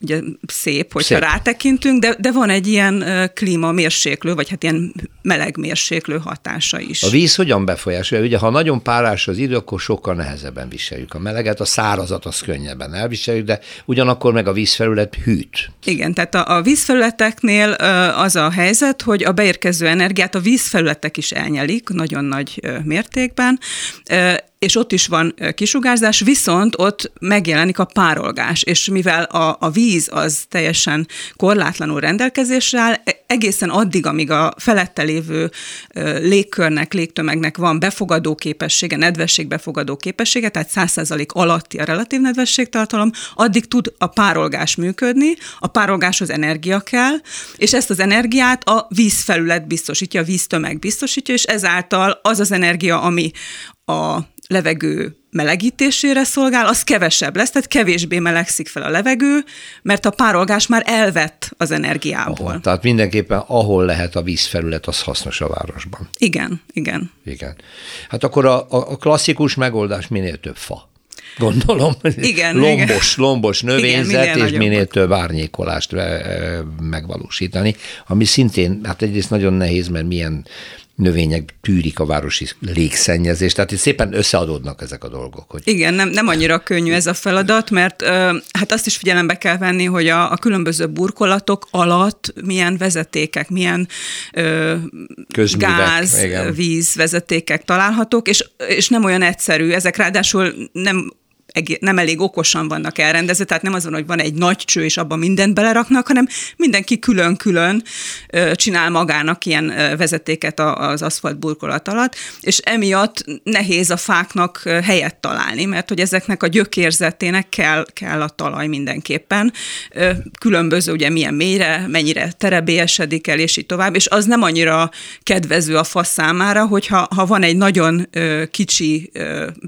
Speaker 5: ugye szép, hogyha
Speaker 1: Szép.
Speaker 5: rátekintünk, de, de van egy ilyen klímamérséklő, vagy hát ilyen melegmérséklő hatása is.
Speaker 1: A víz hogyan befolyásolja? Ugye, ha nagyon párás az idő, akkor sokkal nehezebben viseljük a meleget, a szárazat az könnyebben elviseljük, de ugyanakkor meg a vízfelület hűt.
Speaker 5: Igen, tehát a, a vízfelületeknél az a helyzet, hogy a beérkező energiát a vízfelületek is elnyelik nagyon nagy mértékben, és ott is van kisugárzás, viszont ott megjelenik a párolgás, és mivel a, a víz az teljesen korlátlanul rendelkezésre áll, e- egészen addig, amíg a felette lévő légkörnek, légtömegnek van befogadó képessége, nedvesség befogadó képessége, tehát 100% alatti a relatív nedvességtartalom, addig tud a párolgás működni, a párolgáshoz energia kell, és ezt az energiát a vízfelület biztosítja, a víztömeg biztosítja, és ezáltal az az energia, ami a levegő melegítésére szolgál, az kevesebb lesz, tehát kevésbé melegszik fel a levegő, mert a párolgás már elvett az energiából.
Speaker 1: Tehát mindenképpen ahol lehet a vízfelület, az hasznos a városban.
Speaker 5: Igen, igen.
Speaker 1: Igen. Hát akkor a, a klasszikus megoldás minél több fa. Gondolom.
Speaker 5: Igen,
Speaker 1: lombos,
Speaker 5: igen.
Speaker 1: lombos növényzet,
Speaker 5: minél
Speaker 1: és minél több árnyékolást eh, megvalósítani, ami szintén, hát egyrészt nagyon nehéz, mert milyen növények tűrik a városi légszennyezést, tehát itt szépen összeadódnak ezek a dolgok. Hogy
Speaker 5: Igen, nem, nem annyira könnyű ez a feladat, mert hát azt is figyelembe kell venni, hogy a, a különböző burkolatok alatt milyen vezetékek, milyen ö,
Speaker 1: Közművek,
Speaker 5: gáz,
Speaker 1: igen.
Speaker 5: víz vezetékek találhatók, és, és nem olyan egyszerű. Ezek ráadásul nem nem elég okosan vannak elrendezve, tehát nem az van, hogy van egy nagy cső, és abban mindent beleraknak, hanem mindenki külön-külön csinál magának ilyen vezetéket az aszfalt burkolat alatt, és emiatt nehéz a fáknak helyet találni, mert hogy ezeknek a gyökérzetének kell, kell a talaj mindenképpen. Különböző, ugye milyen mélyre, mennyire terebélyesedik el, és így tovább, és az nem annyira kedvező a fa számára, hogyha ha van egy nagyon kicsi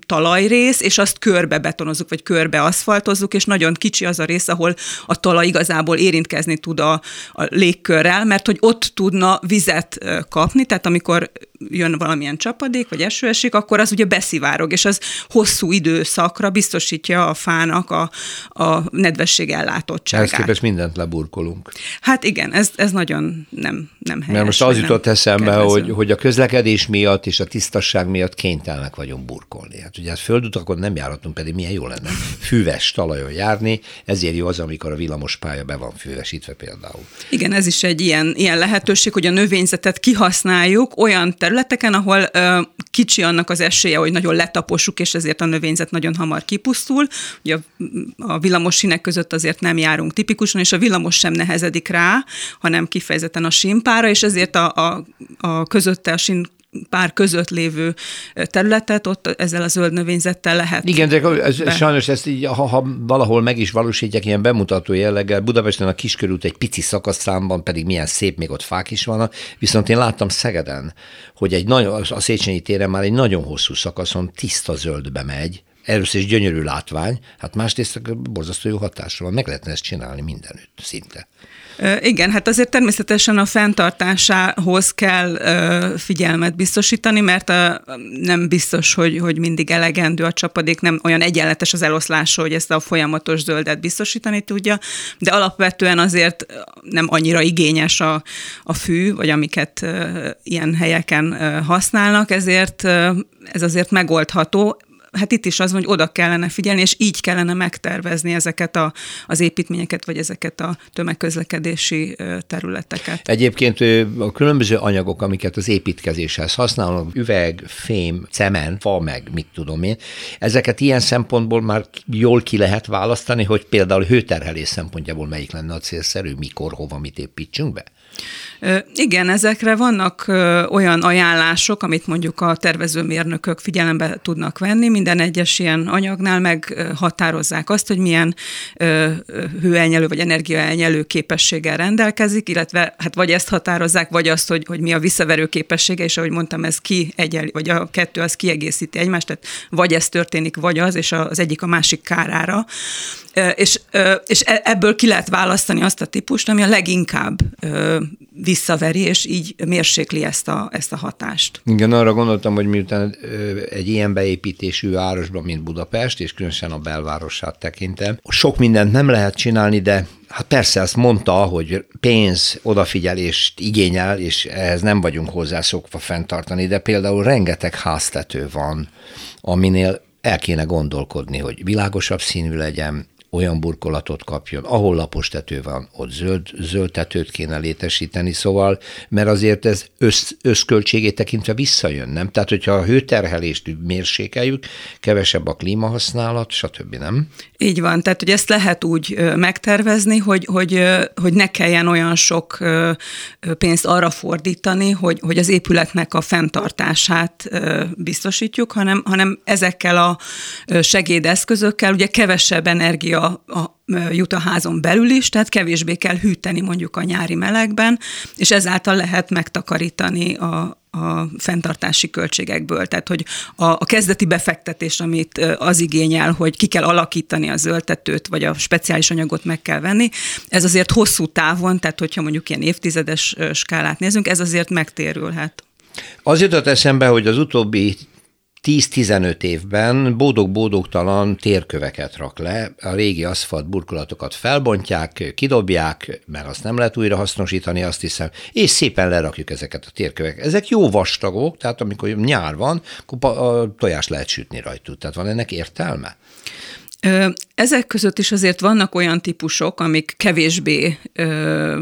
Speaker 5: talajrész, és azt körbe betonozzuk, vagy körbe aszfaltozzuk, és nagyon kicsi az a rész, ahol a talaj igazából érintkezni tud a, a légkörrel, mert hogy ott tudna vizet kapni, tehát amikor jön valamilyen csapadék, vagy eső esik, akkor az ugye beszivárog, és az hosszú időszakra biztosítja a fának a, a nedvesség
Speaker 1: ehhez
Speaker 5: ellátottságát.
Speaker 1: képest mindent leburkolunk.
Speaker 5: Hát igen, ez, ez nagyon nem, nem helyes.
Speaker 1: Mert most az jutott eszembe,
Speaker 5: kedvező.
Speaker 1: hogy, hogy a közlekedés miatt és a tisztasság miatt kénytelenek vagyunk burkolni. Hát ugye hát földutakon nem járhatunk, pedig milyen jó lenne füves talajon járni, ezért jó az, amikor a villamos pálya be van füvesítve például.
Speaker 5: Igen, ez is egy ilyen, ilyen lehetőség, hogy a növényzetet kihasználjuk olyan területeken, ahol ö, kicsi annak az esélye, hogy nagyon letapossuk, és ezért a növényzet nagyon hamar kipusztul. Ugye a, a villamos sínek között azért nem járunk tipikusan, és a villamos sem nehezedik rá, hanem kifejezetten a sínpára, és ezért a, a, a közötte a sín pár között lévő területet, ott ezzel a zöld növényzettel lehet.
Speaker 1: Igen, de ez,
Speaker 5: be.
Speaker 1: sajnos ezt így, ha, ha valahol meg is valósítják ilyen bemutató jelleggel, Budapesten a kiskörút egy pici szakaszszámban pedig milyen szép, még ott fák is vannak, viszont én láttam Szegeden, hogy egy nagyon, a Széchenyi téren már egy nagyon hosszú szakaszon tiszta zöldbe megy, Először is gyönyörű látvány, hát másrészt borzasztó jó hatásra van, meg lehetne ezt csinálni mindenütt, szinte.
Speaker 5: Igen, hát azért természetesen a fenntartásához kell figyelmet biztosítani, mert ö, nem biztos, hogy, hogy mindig elegendő a csapadék, nem olyan egyenletes az eloszlása, hogy ezt a folyamatos zöldet biztosítani tudja, de alapvetően azért nem annyira igényes a, a fű, vagy amiket ilyen helyeken használnak, ezért ez azért megoldható hát itt is az, hogy oda kellene figyelni, és így kellene megtervezni ezeket a, az építményeket, vagy ezeket a tömegközlekedési területeket.
Speaker 1: Egyébként a különböző anyagok, amiket az építkezéshez használnak, üveg, fém, cement, fa, meg mit tudom én, ezeket ilyen szempontból már jól ki lehet választani, hogy például hőterhelés szempontjából melyik lenne a célszerű, mikor, hova, mit építsünk be?
Speaker 5: Igen, ezekre vannak olyan ajánlások, amit mondjuk a tervezőmérnökök figyelembe tudnak venni. Minden egyes ilyen anyagnál meghatározzák azt, hogy milyen hőelnyelő vagy energiaelnyelő képességgel rendelkezik, illetve hát vagy ezt határozzák, vagy azt, hogy, hogy mi a visszaverő képessége, és ahogy mondtam, ez ki egyel, vagy a kettő az kiegészíti egymást, tehát vagy ez történik, vagy az, és az egyik a másik kárára. És, és e, ebből ki lehet választani azt a típust, ami a leginkább visszaveri, és így mérsékli ezt a, ezt a hatást.
Speaker 1: Igen, arra gondoltam, hogy miután egy ilyen beépítésű városban, mint Budapest, és különösen a belvárosát tekintem, sok mindent nem lehet csinálni, de Hát persze, azt mondta, hogy pénz, odafigyelést igényel, és ehhez nem vagyunk hozzászokva fenntartani, de például rengeteg háztető van, aminél el kéne gondolkodni, hogy világosabb színű legyen, olyan burkolatot kapjon, ahol lapos tető van, ott zöld, zöld tetőt kéne létesíteni, szóval, mert azért ez össz, összköltségét tekintve visszajön, nem? Tehát, hogyha a hőterhelést mérsékeljük, kevesebb a klímahasználat, stb., nem?
Speaker 5: Így van, tehát hogy ezt lehet úgy megtervezni, hogy, hogy, hogy ne kelljen olyan sok pénzt arra fordítani, hogy, hogy az épületnek a fenntartását biztosítjuk, hanem, hanem ezekkel a segédeszközökkel ugye kevesebb energia a, jut a házon belül is, tehát kevésbé kell hűteni mondjuk a nyári melegben, és ezáltal lehet megtakarítani a, a fenntartási költségekből. Tehát, hogy a, a kezdeti befektetés, amit az igényel, hogy ki kell alakítani a zöldtetőt, vagy a speciális anyagot meg kell venni, ez azért hosszú távon, tehát hogyha mondjuk ilyen évtizedes skálát nézünk, ez azért megtérülhet.
Speaker 1: Az jutott eszembe, hogy az utóbbi 10-15 évben bódog-bódogtalan térköveket rak le, a régi aszfalt burkolatokat felbontják, kidobják, mert azt nem lehet újra hasznosítani, azt hiszem, és szépen lerakjuk ezeket a térköveket. Ezek jó vastagok, tehát amikor nyár van, akkor a tojás lehet sütni rajtuk. Tehát van ennek értelme?
Speaker 5: Ezek között is azért vannak olyan típusok, amik kevésbé ö,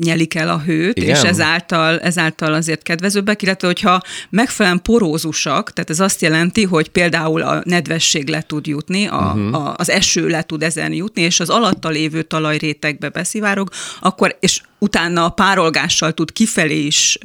Speaker 5: nyelik el a hőt, Igen? és ezáltal, ezáltal azért kedvezőbbek, illetve hogyha megfelelően porózusak, tehát ez azt jelenti, hogy például a nedvesség le tud jutni, a, uh-huh. a, az eső le tud ezen jutni, és az alatta lévő talajrétegbe beszivárog, akkor, és utána a párolgással tud kifelé is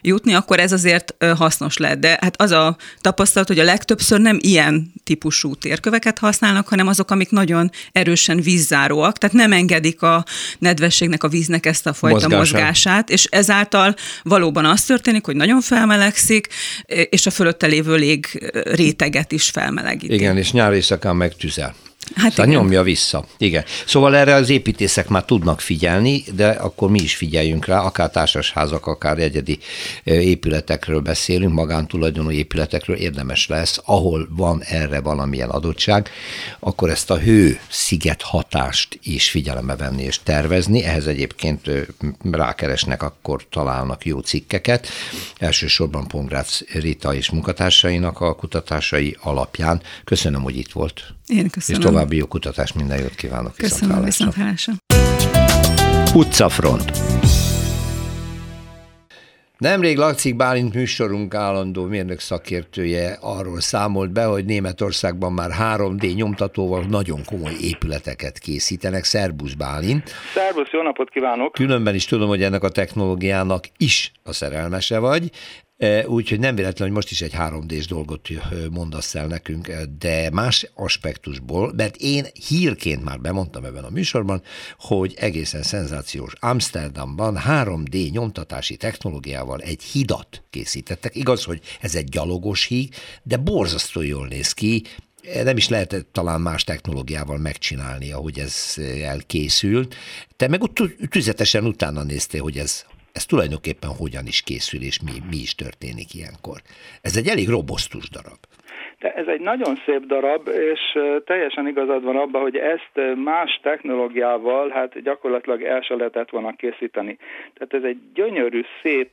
Speaker 5: jutni, akkor ez azért hasznos lehet. De hát az a tapasztalat, hogy a legtöbbször nem ilyen típusú térköveket használnak, hanem azok, amik nagyon erősen vízzáróak, tehát nem engedik a nedvességnek, a víznek ezt a fajta Mozgása. mozgását, és ezáltal valóban az történik, hogy nagyon felmelegszik, és a fölötte lévő lég réteget is felmelegíti.
Speaker 1: Igen, és nyár éjszakán meg tüzel. Hát szóval igen. nyomja vissza. Igen. Szóval erre az építészek már tudnak figyelni, de akkor mi is figyeljünk rá, akár társasházak, akár egyedi épületekről beszélünk, magántulajdonú épületekről érdemes lesz, ahol van erre valamilyen adottság, akkor ezt a hő sziget hatást is figyelembe venni és tervezni. Ehhez egyébként rákeresnek, akkor találnak jó cikkeket. Elsősorban Pongrácz Rita és munkatársainak a kutatásai alapján. Köszönöm, hogy itt volt.
Speaker 5: Én köszönöm.
Speaker 1: És további jó kutatást, minden jót kívánok.
Speaker 5: Köszönöm, viszontlátásra.
Speaker 1: Utcafront. Nemrég Lakcik Bálint műsorunk állandó mérnök szakértője arról számolt be, hogy Németországban már 3D nyomtatóval nagyon komoly épületeket készítenek. Szerbusz Bálint.
Speaker 6: Szerbusz, jó napot kívánok!
Speaker 1: Különben is tudom, hogy ennek a technológiának is a szerelmese vagy. Úgyhogy nem véletlen, hogy most is egy 3D-s dolgot mondasz el nekünk, de más aspektusból, mert én hírként már bemondtam ebben a műsorban, hogy egészen szenzációs Amsterdamban 3D nyomtatási technológiával egy hidat készítettek. Igaz, hogy ez egy gyalogos híg, de borzasztó jól néz ki, nem is lehetett talán más technológiával megcsinálni, ahogy ez elkészült. Te meg tüzetesen utána néztél, hogy ez ez tulajdonképpen hogyan is készül, és mi, mi is történik ilyenkor. Ez egy elég robosztus darab.
Speaker 6: De ez egy nagyon szép darab, és teljesen igazad van abban, hogy ezt más technológiával hát gyakorlatilag el se lehetett volna készíteni. Tehát ez egy gyönyörű, szép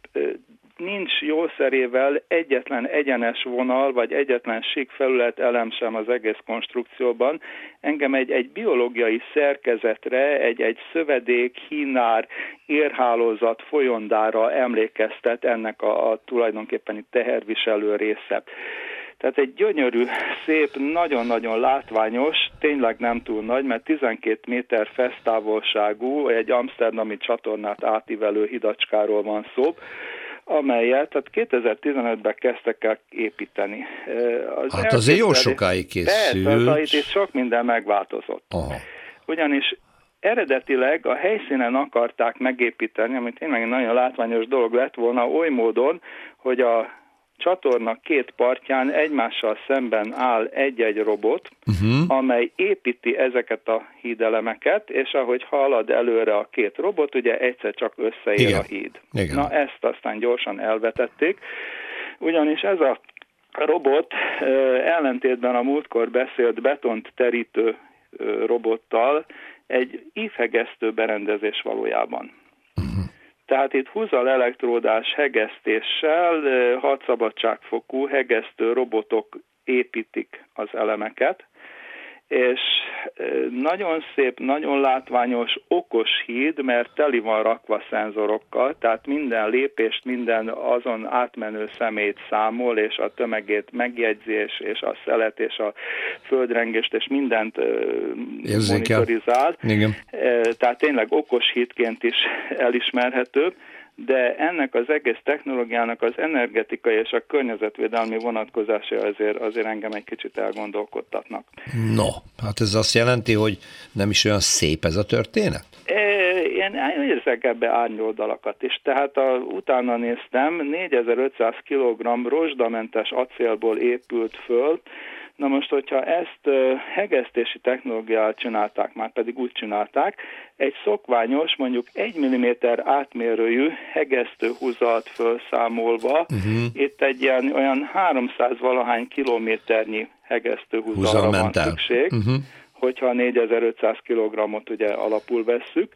Speaker 6: nincs jószerével egyetlen egyenes vonal, vagy egyetlen sík felület elem sem az egész konstrukcióban. Engem egy, egy biológiai szerkezetre, egy, egy szövedék, hínár, érhálózat, folyondára emlékeztet ennek a, a tulajdonképpen itt teherviselő része. Tehát egy gyönyörű, szép, nagyon-nagyon látványos, tényleg nem túl nagy, mert 12 méter fesztávolságú, egy amsterdami csatornát átívelő hidacskáról van szó, amelyet tehát 2015-ben kezdtek el építeni.
Speaker 1: Az hát azért jó sokáig készült. Persze,
Speaker 6: az, itt sok minden megváltozott. Aha. Ugyanis eredetileg a helyszínen akarták megépíteni, ami tényleg egy nagyon látványos dolog lett volna, oly módon, hogy a csatorna két partján egymással szemben áll egy-egy robot, uh-huh. amely építi ezeket a hídelemeket, és ahogy halad előre a két robot, ugye egyszer csak összeér Igen. a híd. Igen. Na ezt aztán gyorsan elvetették, ugyanis ez a robot ellentétben a múltkor beszélt betont terítő robottal egy ifegesztő berendezés valójában. Tehát itt húzal elektródás hegesztéssel hat szabadságfokú hegesztő robotok építik az elemeket, és nagyon szép, nagyon látványos, okos híd, mert teli van rakva szenzorokkal, tehát minden lépést, minden azon átmenő szemét számol, és a tömegét megjegyzés, és a szelet, és a földrengést, és mindent Érzékel. monitorizál. Igen. Tehát tényleg okos hídként is elismerhető de ennek az egész technológiának az energetikai és a környezetvédelmi vonatkozása azért, azért engem egy kicsit elgondolkodtatnak.
Speaker 1: No, hát ez azt jelenti, hogy nem is olyan szép ez a történet?
Speaker 6: Én érzek ebbe árnyoldalakat is, tehát a, utána néztem, 4500 kg rozsdamentes acélból épült föl, Na most, hogyha ezt hegesztési technológiát csinálták, már pedig úgy csinálták, egy szokványos, mondjuk 1 mm átmérőjű hegesztő húzat felszámolva, uh-huh. itt egy ilyen olyan 300 valahány kilométernyi hegesztő húzalra van szükség, uh-huh. hogyha 4500 kg-ot ugye alapul vesszük,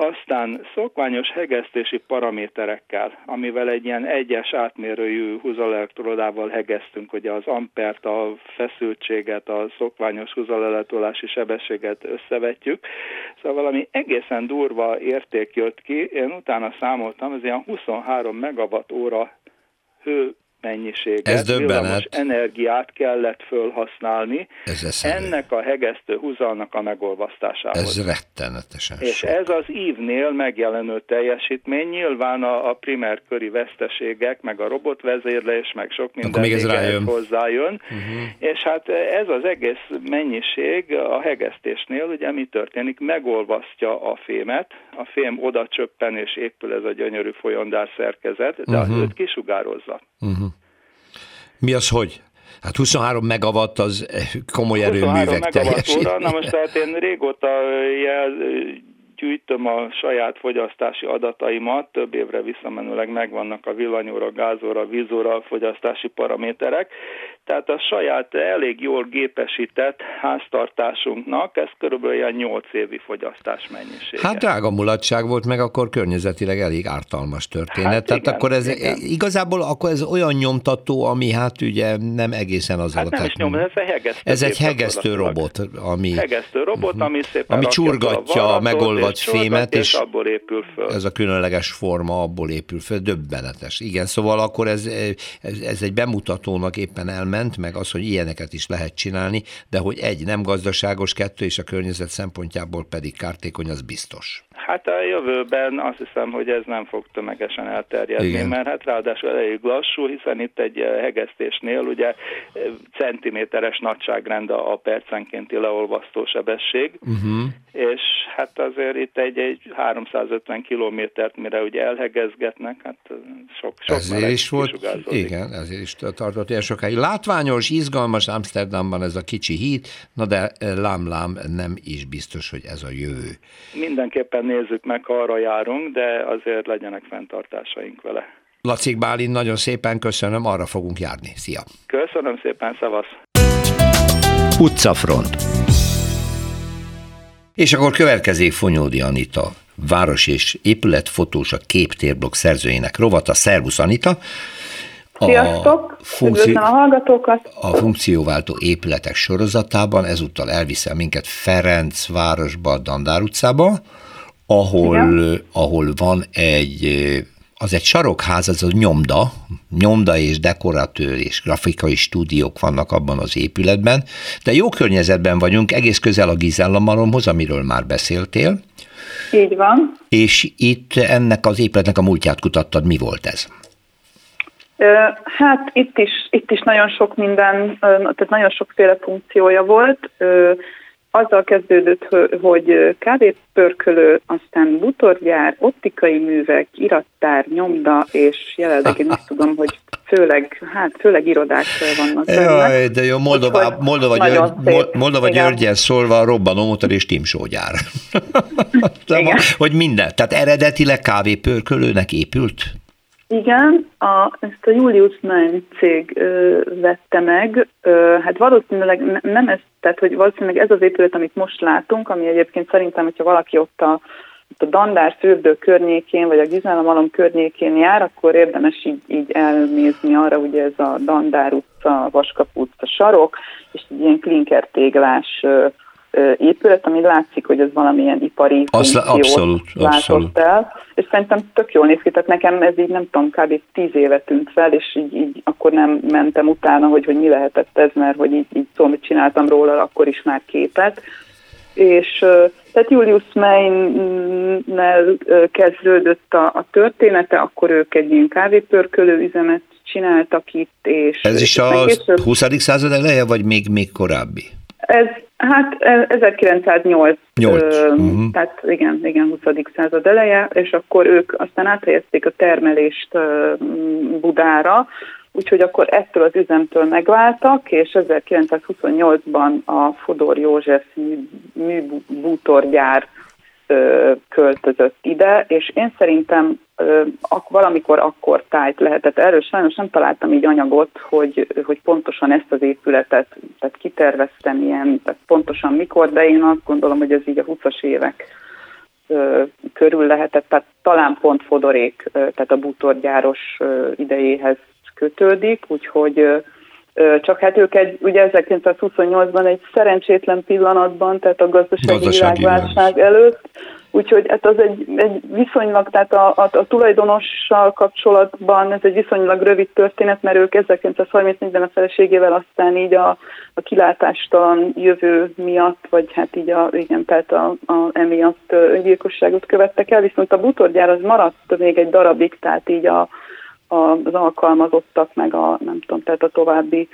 Speaker 6: aztán szokványos hegesztési paraméterekkel, amivel egy ilyen egyes átmérőjű húzalelektrodával hegesztünk, ugye az ampert, a feszültséget, a szokványos húzalelektrodási sebességet összevetjük. Szóval valami egészen durva érték jött ki, én utána számoltam, ez ilyen 23 megawatt óra hő mennyiséget, Ez villamos energiát kellett fölhasználni ez ennek a hegesztő húzalnak a megolvasztásához.
Speaker 1: Ez rettenetesen
Speaker 6: És sok. ez az ívnél megjelenő teljesítmény, nyilván a, a primer köri veszteségek, meg a robotvezérlés, meg sok minden még ez rájön. hozzájön, uh-huh. és hát ez az egész mennyiség a hegesztésnél, ugye mi történik, megolvasztja a fémet, a fém oda csöppen és épül ez a gyönyörű folyondás szerkezet, de uh-huh. az őt kisugározza. Uh-huh.
Speaker 1: Mi az, hogy? Hát 23 megawatt az komoly erőművek teljesít.
Speaker 6: Na most tehát én régóta jel, gyűjtöm a saját fogyasztási adataimat, több évre visszamenőleg megvannak a villanyóra, gázóra, vízóra fogyasztási paraméterek, tehát a saját elég jól gépesített háztartásunknak ez körülbelül ilyen 8 évi fogyasztás mennyiség.
Speaker 1: Hát drága mulatság volt, meg akkor környezetileg elég ártalmas történet. Hát Tehát igen, akkor ez igen. igazából akkor ez olyan nyomtató, ami hát ugye nem egészen az
Speaker 6: hát nem is nyom, ez egy hegesztő.
Speaker 1: Ez egy hegesztő robot, ami...
Speaker 6: Hegesztő robot, mhm. ami szépen
Speaker 1: Ami csurgatja a megolvat fémet, és,
Speaker 6: abból épül föl.
Speaker 1: Ez a különleges forma abból épül föl, döbbenetes. Igen, szóval akkor ez, ez, ez egy bemutatónak éppen elment, ment, meg az, hogy ilyeneket is lehet csinálni, de hogy egy nem gazdaságos, kettő és a környezet szempontjából pedig kártékony, az biztos.
Speaker 6: Hát a jövőben azt hiszem, hogy ez nem fog tömegesen elterjedni, Igen. mert hát ráadásul elég lassú, hiszen itt egy eh, hegesztésnél ugye eh, centiméteres nagyságrend a percenkénti leolvasztó sebesség, uh-huh. és hát azért itt egy, egy 350 kilométert, mire ugye elhegezgetnek, hát eh, sok, sok
Speaker 1: ezért is volt, igen, ezért is tartott ilyen sokáig. Látványos, izgalmas Amsterdamban ez a kicsi híd, na de lám-lám nem is biztos, hogy ez a jövő.
Speaker 6: Mindenképpen nézzük meg, ha arra járunk, de azért legyenek fenntartásaink vele.
Speaker 1: Lacik Bálint, nagyon szépen köszönöm, arra fogunk járni. Szia!
Speaker 6: Köszönöm szépen, szavasz!
Speaker 1: Utcafront És akkor következik Fonyódi Anita város és épületfotós a képtérblog szerzőjének rovata. Szervusz Anita!
Speaker 7: Sziasztok! A, funkció, a hallgatókat!
Speaker 1: A funkcióváltó épületek sorozatában ezúttal elviszel minket Ferenc városba, Dandár utcába, ahol, ahol van egy az egy sarokház, az a nyomda, nyomda és dekoratőr és grafikai stúdiók vannak abban az épületben, de jó környezetben vagyunk, egész közel a Gizella Maromhoz, amiről már beszéltél.
Speaker 7: Így van.
Speaker 1: És itt ennek az épületnek a múltját kutattad, mi volt ez?
Speaker 7: Hát itt is, itt is nagyon sok minden, tehát nagyon sokféle funkciója volt. Azzal kezdődött, hogy kávépörkölő, aztán butorgyár, optikai művek, irattár, nyomda, és jelenleg én azt tudom, hogy főleg, hát főleg irodák vannak
Speaker 1: Jaj, de jó, Moldova, Moldova, György, Moldova Györgyen szólva robbanó motor és timsógyár. hogy minden, tehát eredetileg kávépörkölőnek épült?
Speaker 7: Igen, a, ezt a Julius Mann cég ö, vette meg. Ö, hát valószínűleg ne, nem ez, tehát hogy valószínűleg ez az épület, amit most látunk, ami egyébként szerintem, hogyha valaki ott a, ott a Dandár fürdő környékén, vagy a Gizálamalom környékén jár, akkor érdemes így, így elnézni arra, ugye ez a Dandár utca, Vaskapú utca sarok, és egy ilyen klinkertéglás épület, ami látszik, hogy ez valamilyen ipari
Speaker 1: Az abszolút, abszolút. el,
Speaker 7: és szerintem tök jól néz ki, tehát nekem ez így nem tudom, kb. tíz éve tűnt fel, és így, így akkor nem mentem utána, hogy, hogy mi lehetett ez, mert hogy így, így szóval csináltam róla akkor is már képet, és tehát Julius Main-nel kezdődött a, a története, akkor ők egy ilyen kávépörkölő üzemet csináltak itt, és...
Speaker 1: Ez is a 20. század eleje, vagy még, még korábbi?
Speaker 7: Ez hát 1908, 8. uh-huh. tehát igen, igen, 20. század eleje, és akkor ők aztán áthelyezték a termelést Budára, úgyhogy akkor ettől az üzemtől megváltak, és 1928-ban a Fodor József műbútorgyár költözött ide, és én szerintem valamikor akkor tájt lehetett. Erről sajnos nem találtam így anyagot, hogy, hogy pontosan ezt az épületet, tehát kiterveztem ilyen, tehát pontosan mikor, de én azt gondolom, hogy ez így a 20-as évek körül lehetett, tehát talán pont Fodorék, tehát a bútorgyáros idejéhez kötődik, úgyhogy csak hát ők egy, ugye 1928-ban egy szerencsétlen pillanatban, tehát a gazdasági, gazdasági világválság előtt, úgyhogy hát az egy, egy viszonylag, tehát a, a, a tulajdonossal kapcsolatban ez egy viszonylag rövid történet, mert ők 1934-ben a feleségével aztán így a, a kilátástalan jövő miatt, vagy hát így a, igen, tehát a, a, emiatt öngyilkosságot követtek el, viszont a butorgyár az maradt még egy darabig, tehát így a, az alkalmazottak, meg a nem tudom, tehát a további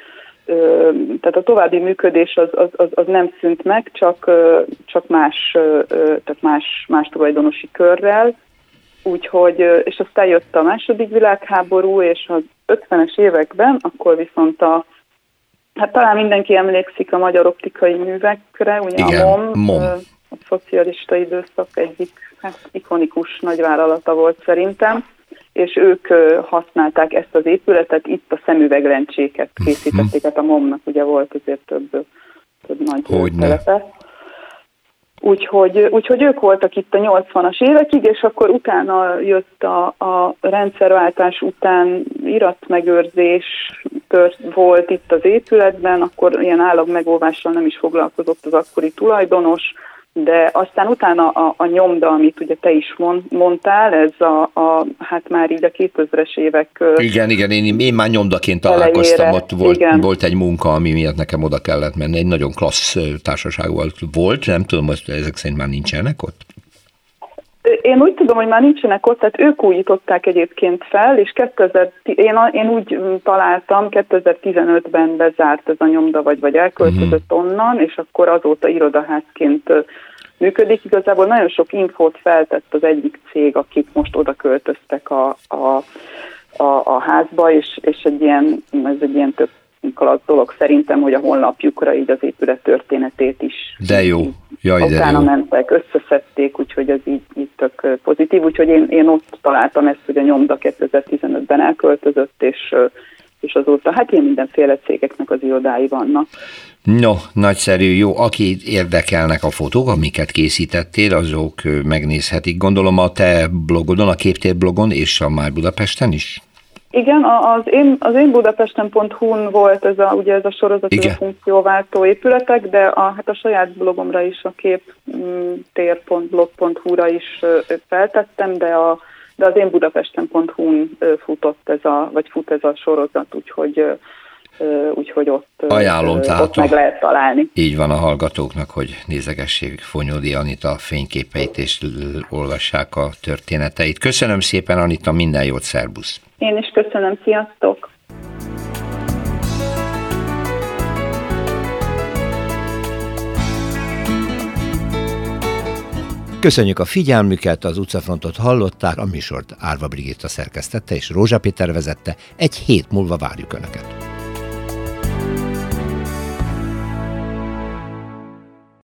Speaker 7: tehát a további működés az, az, az, az nem szűnt meg, csak, csak más, tehát más, más tulajdonosi körrel, úgyhogy, és aztán jött a második világháború, és az 50-es években, akkor viszont a, hát talán mindenki emlékszik a magyar optikai művekre, ugye Igen, a MOM, MOM. a szocialista időszak egyik hát, ikonikus nagyvállalata volt szerintem, és ők használták ezt az épületet, itt a szemüveglencséket mhm. készítették, hát a MOM-nak ugye volt azért több, több nagy szerepe. Úgyhogy, úgyhogy ők voltak itt a 80-as évekig, és akkor utána jött a, a rendszerváltás után iratmegőrzés tört, volt itt az épületben, akkor ilyen állagmegóvással nem is foglalkozott az akkori tulajdonos, de aztán utána a, a nyomda, amit ugye te is mond, mondtál, ez a, a, hát már így a 2000-es évek
Speaker 1: Igen, igen, én, én már nyomdaként találkoztam, ott volt, igen. volt egy munka, ami miatt nekem oda kellett menni, egy nagyon klassz társaság volt, volt nem tudom, hogy ezek szerint már nincsenek ott?
Speaker 7: Én úgy tudom, hogy már nincsenek ott, tehát ők újították egyébként fel, és 2000, én, én úgy találtam, 2015-ben bezárt ez a nyomda, vagy, vagy elköltözött uh-huh. onnan, és akkor azóta irodaházként működik. Igazából nagyon sok infót feltett az egyik cég, akik most oda költöztek a, a, a, a házba, és, és egy ilyen, ez egy ilyen több alatt dolog szerintem, hogy a honlapjukra így az épület történetét is.
Speaker 1: De jó, jaj, de
Speaker 7: utána jó. mentek, összeszedték, úgyhogy ez így, így tök pozitív, úgyhogy én, én ott találtam ezt, hogy a nyomda 2015-ben elköltözött, és és azóta hát ilyen mindenféle cégeknek az irodái vannak.
Speaker 1: No, nagyszerű, jó. Aki érdekelnek a fotók, amiket készítettél, azok megnézhetik. Gondolom a te blogodon, a Képtér blogon és a Már Budapesten is?
Speaker 7: Igen, az én, az én budapesten.hu-n volt ez a, ugye ez a sorozat, ez a funkcióváltó épületek, de a, hát a saját blogomra is, a képtér.blog.hu-ra is feltettem, de, a, de az én budapesten.hu-n futott ez a, vagy fut ez a sorozat, úgyhogy úgyhogy ott,
Speaker 1: Ajánlom,
Speaker 7: tehát ott meg lehet találni.
Speaker 1: Így van a hallgatóknak, hogy nézegessék Fonyódi Anita fényképeit, és olvassák a történeteit. Köszönöm szépen, Anita, minden jót, szervusz!
Speaker 7: Én is köszönöm, sziasztok!
Speaker 1: Köszönjük a figyelmüket, az utcafrontot hallották, a műsort Árva Brigitta szerkesztette és Rózsa Péter vezette. Egy hét múlva várjuk Önöket.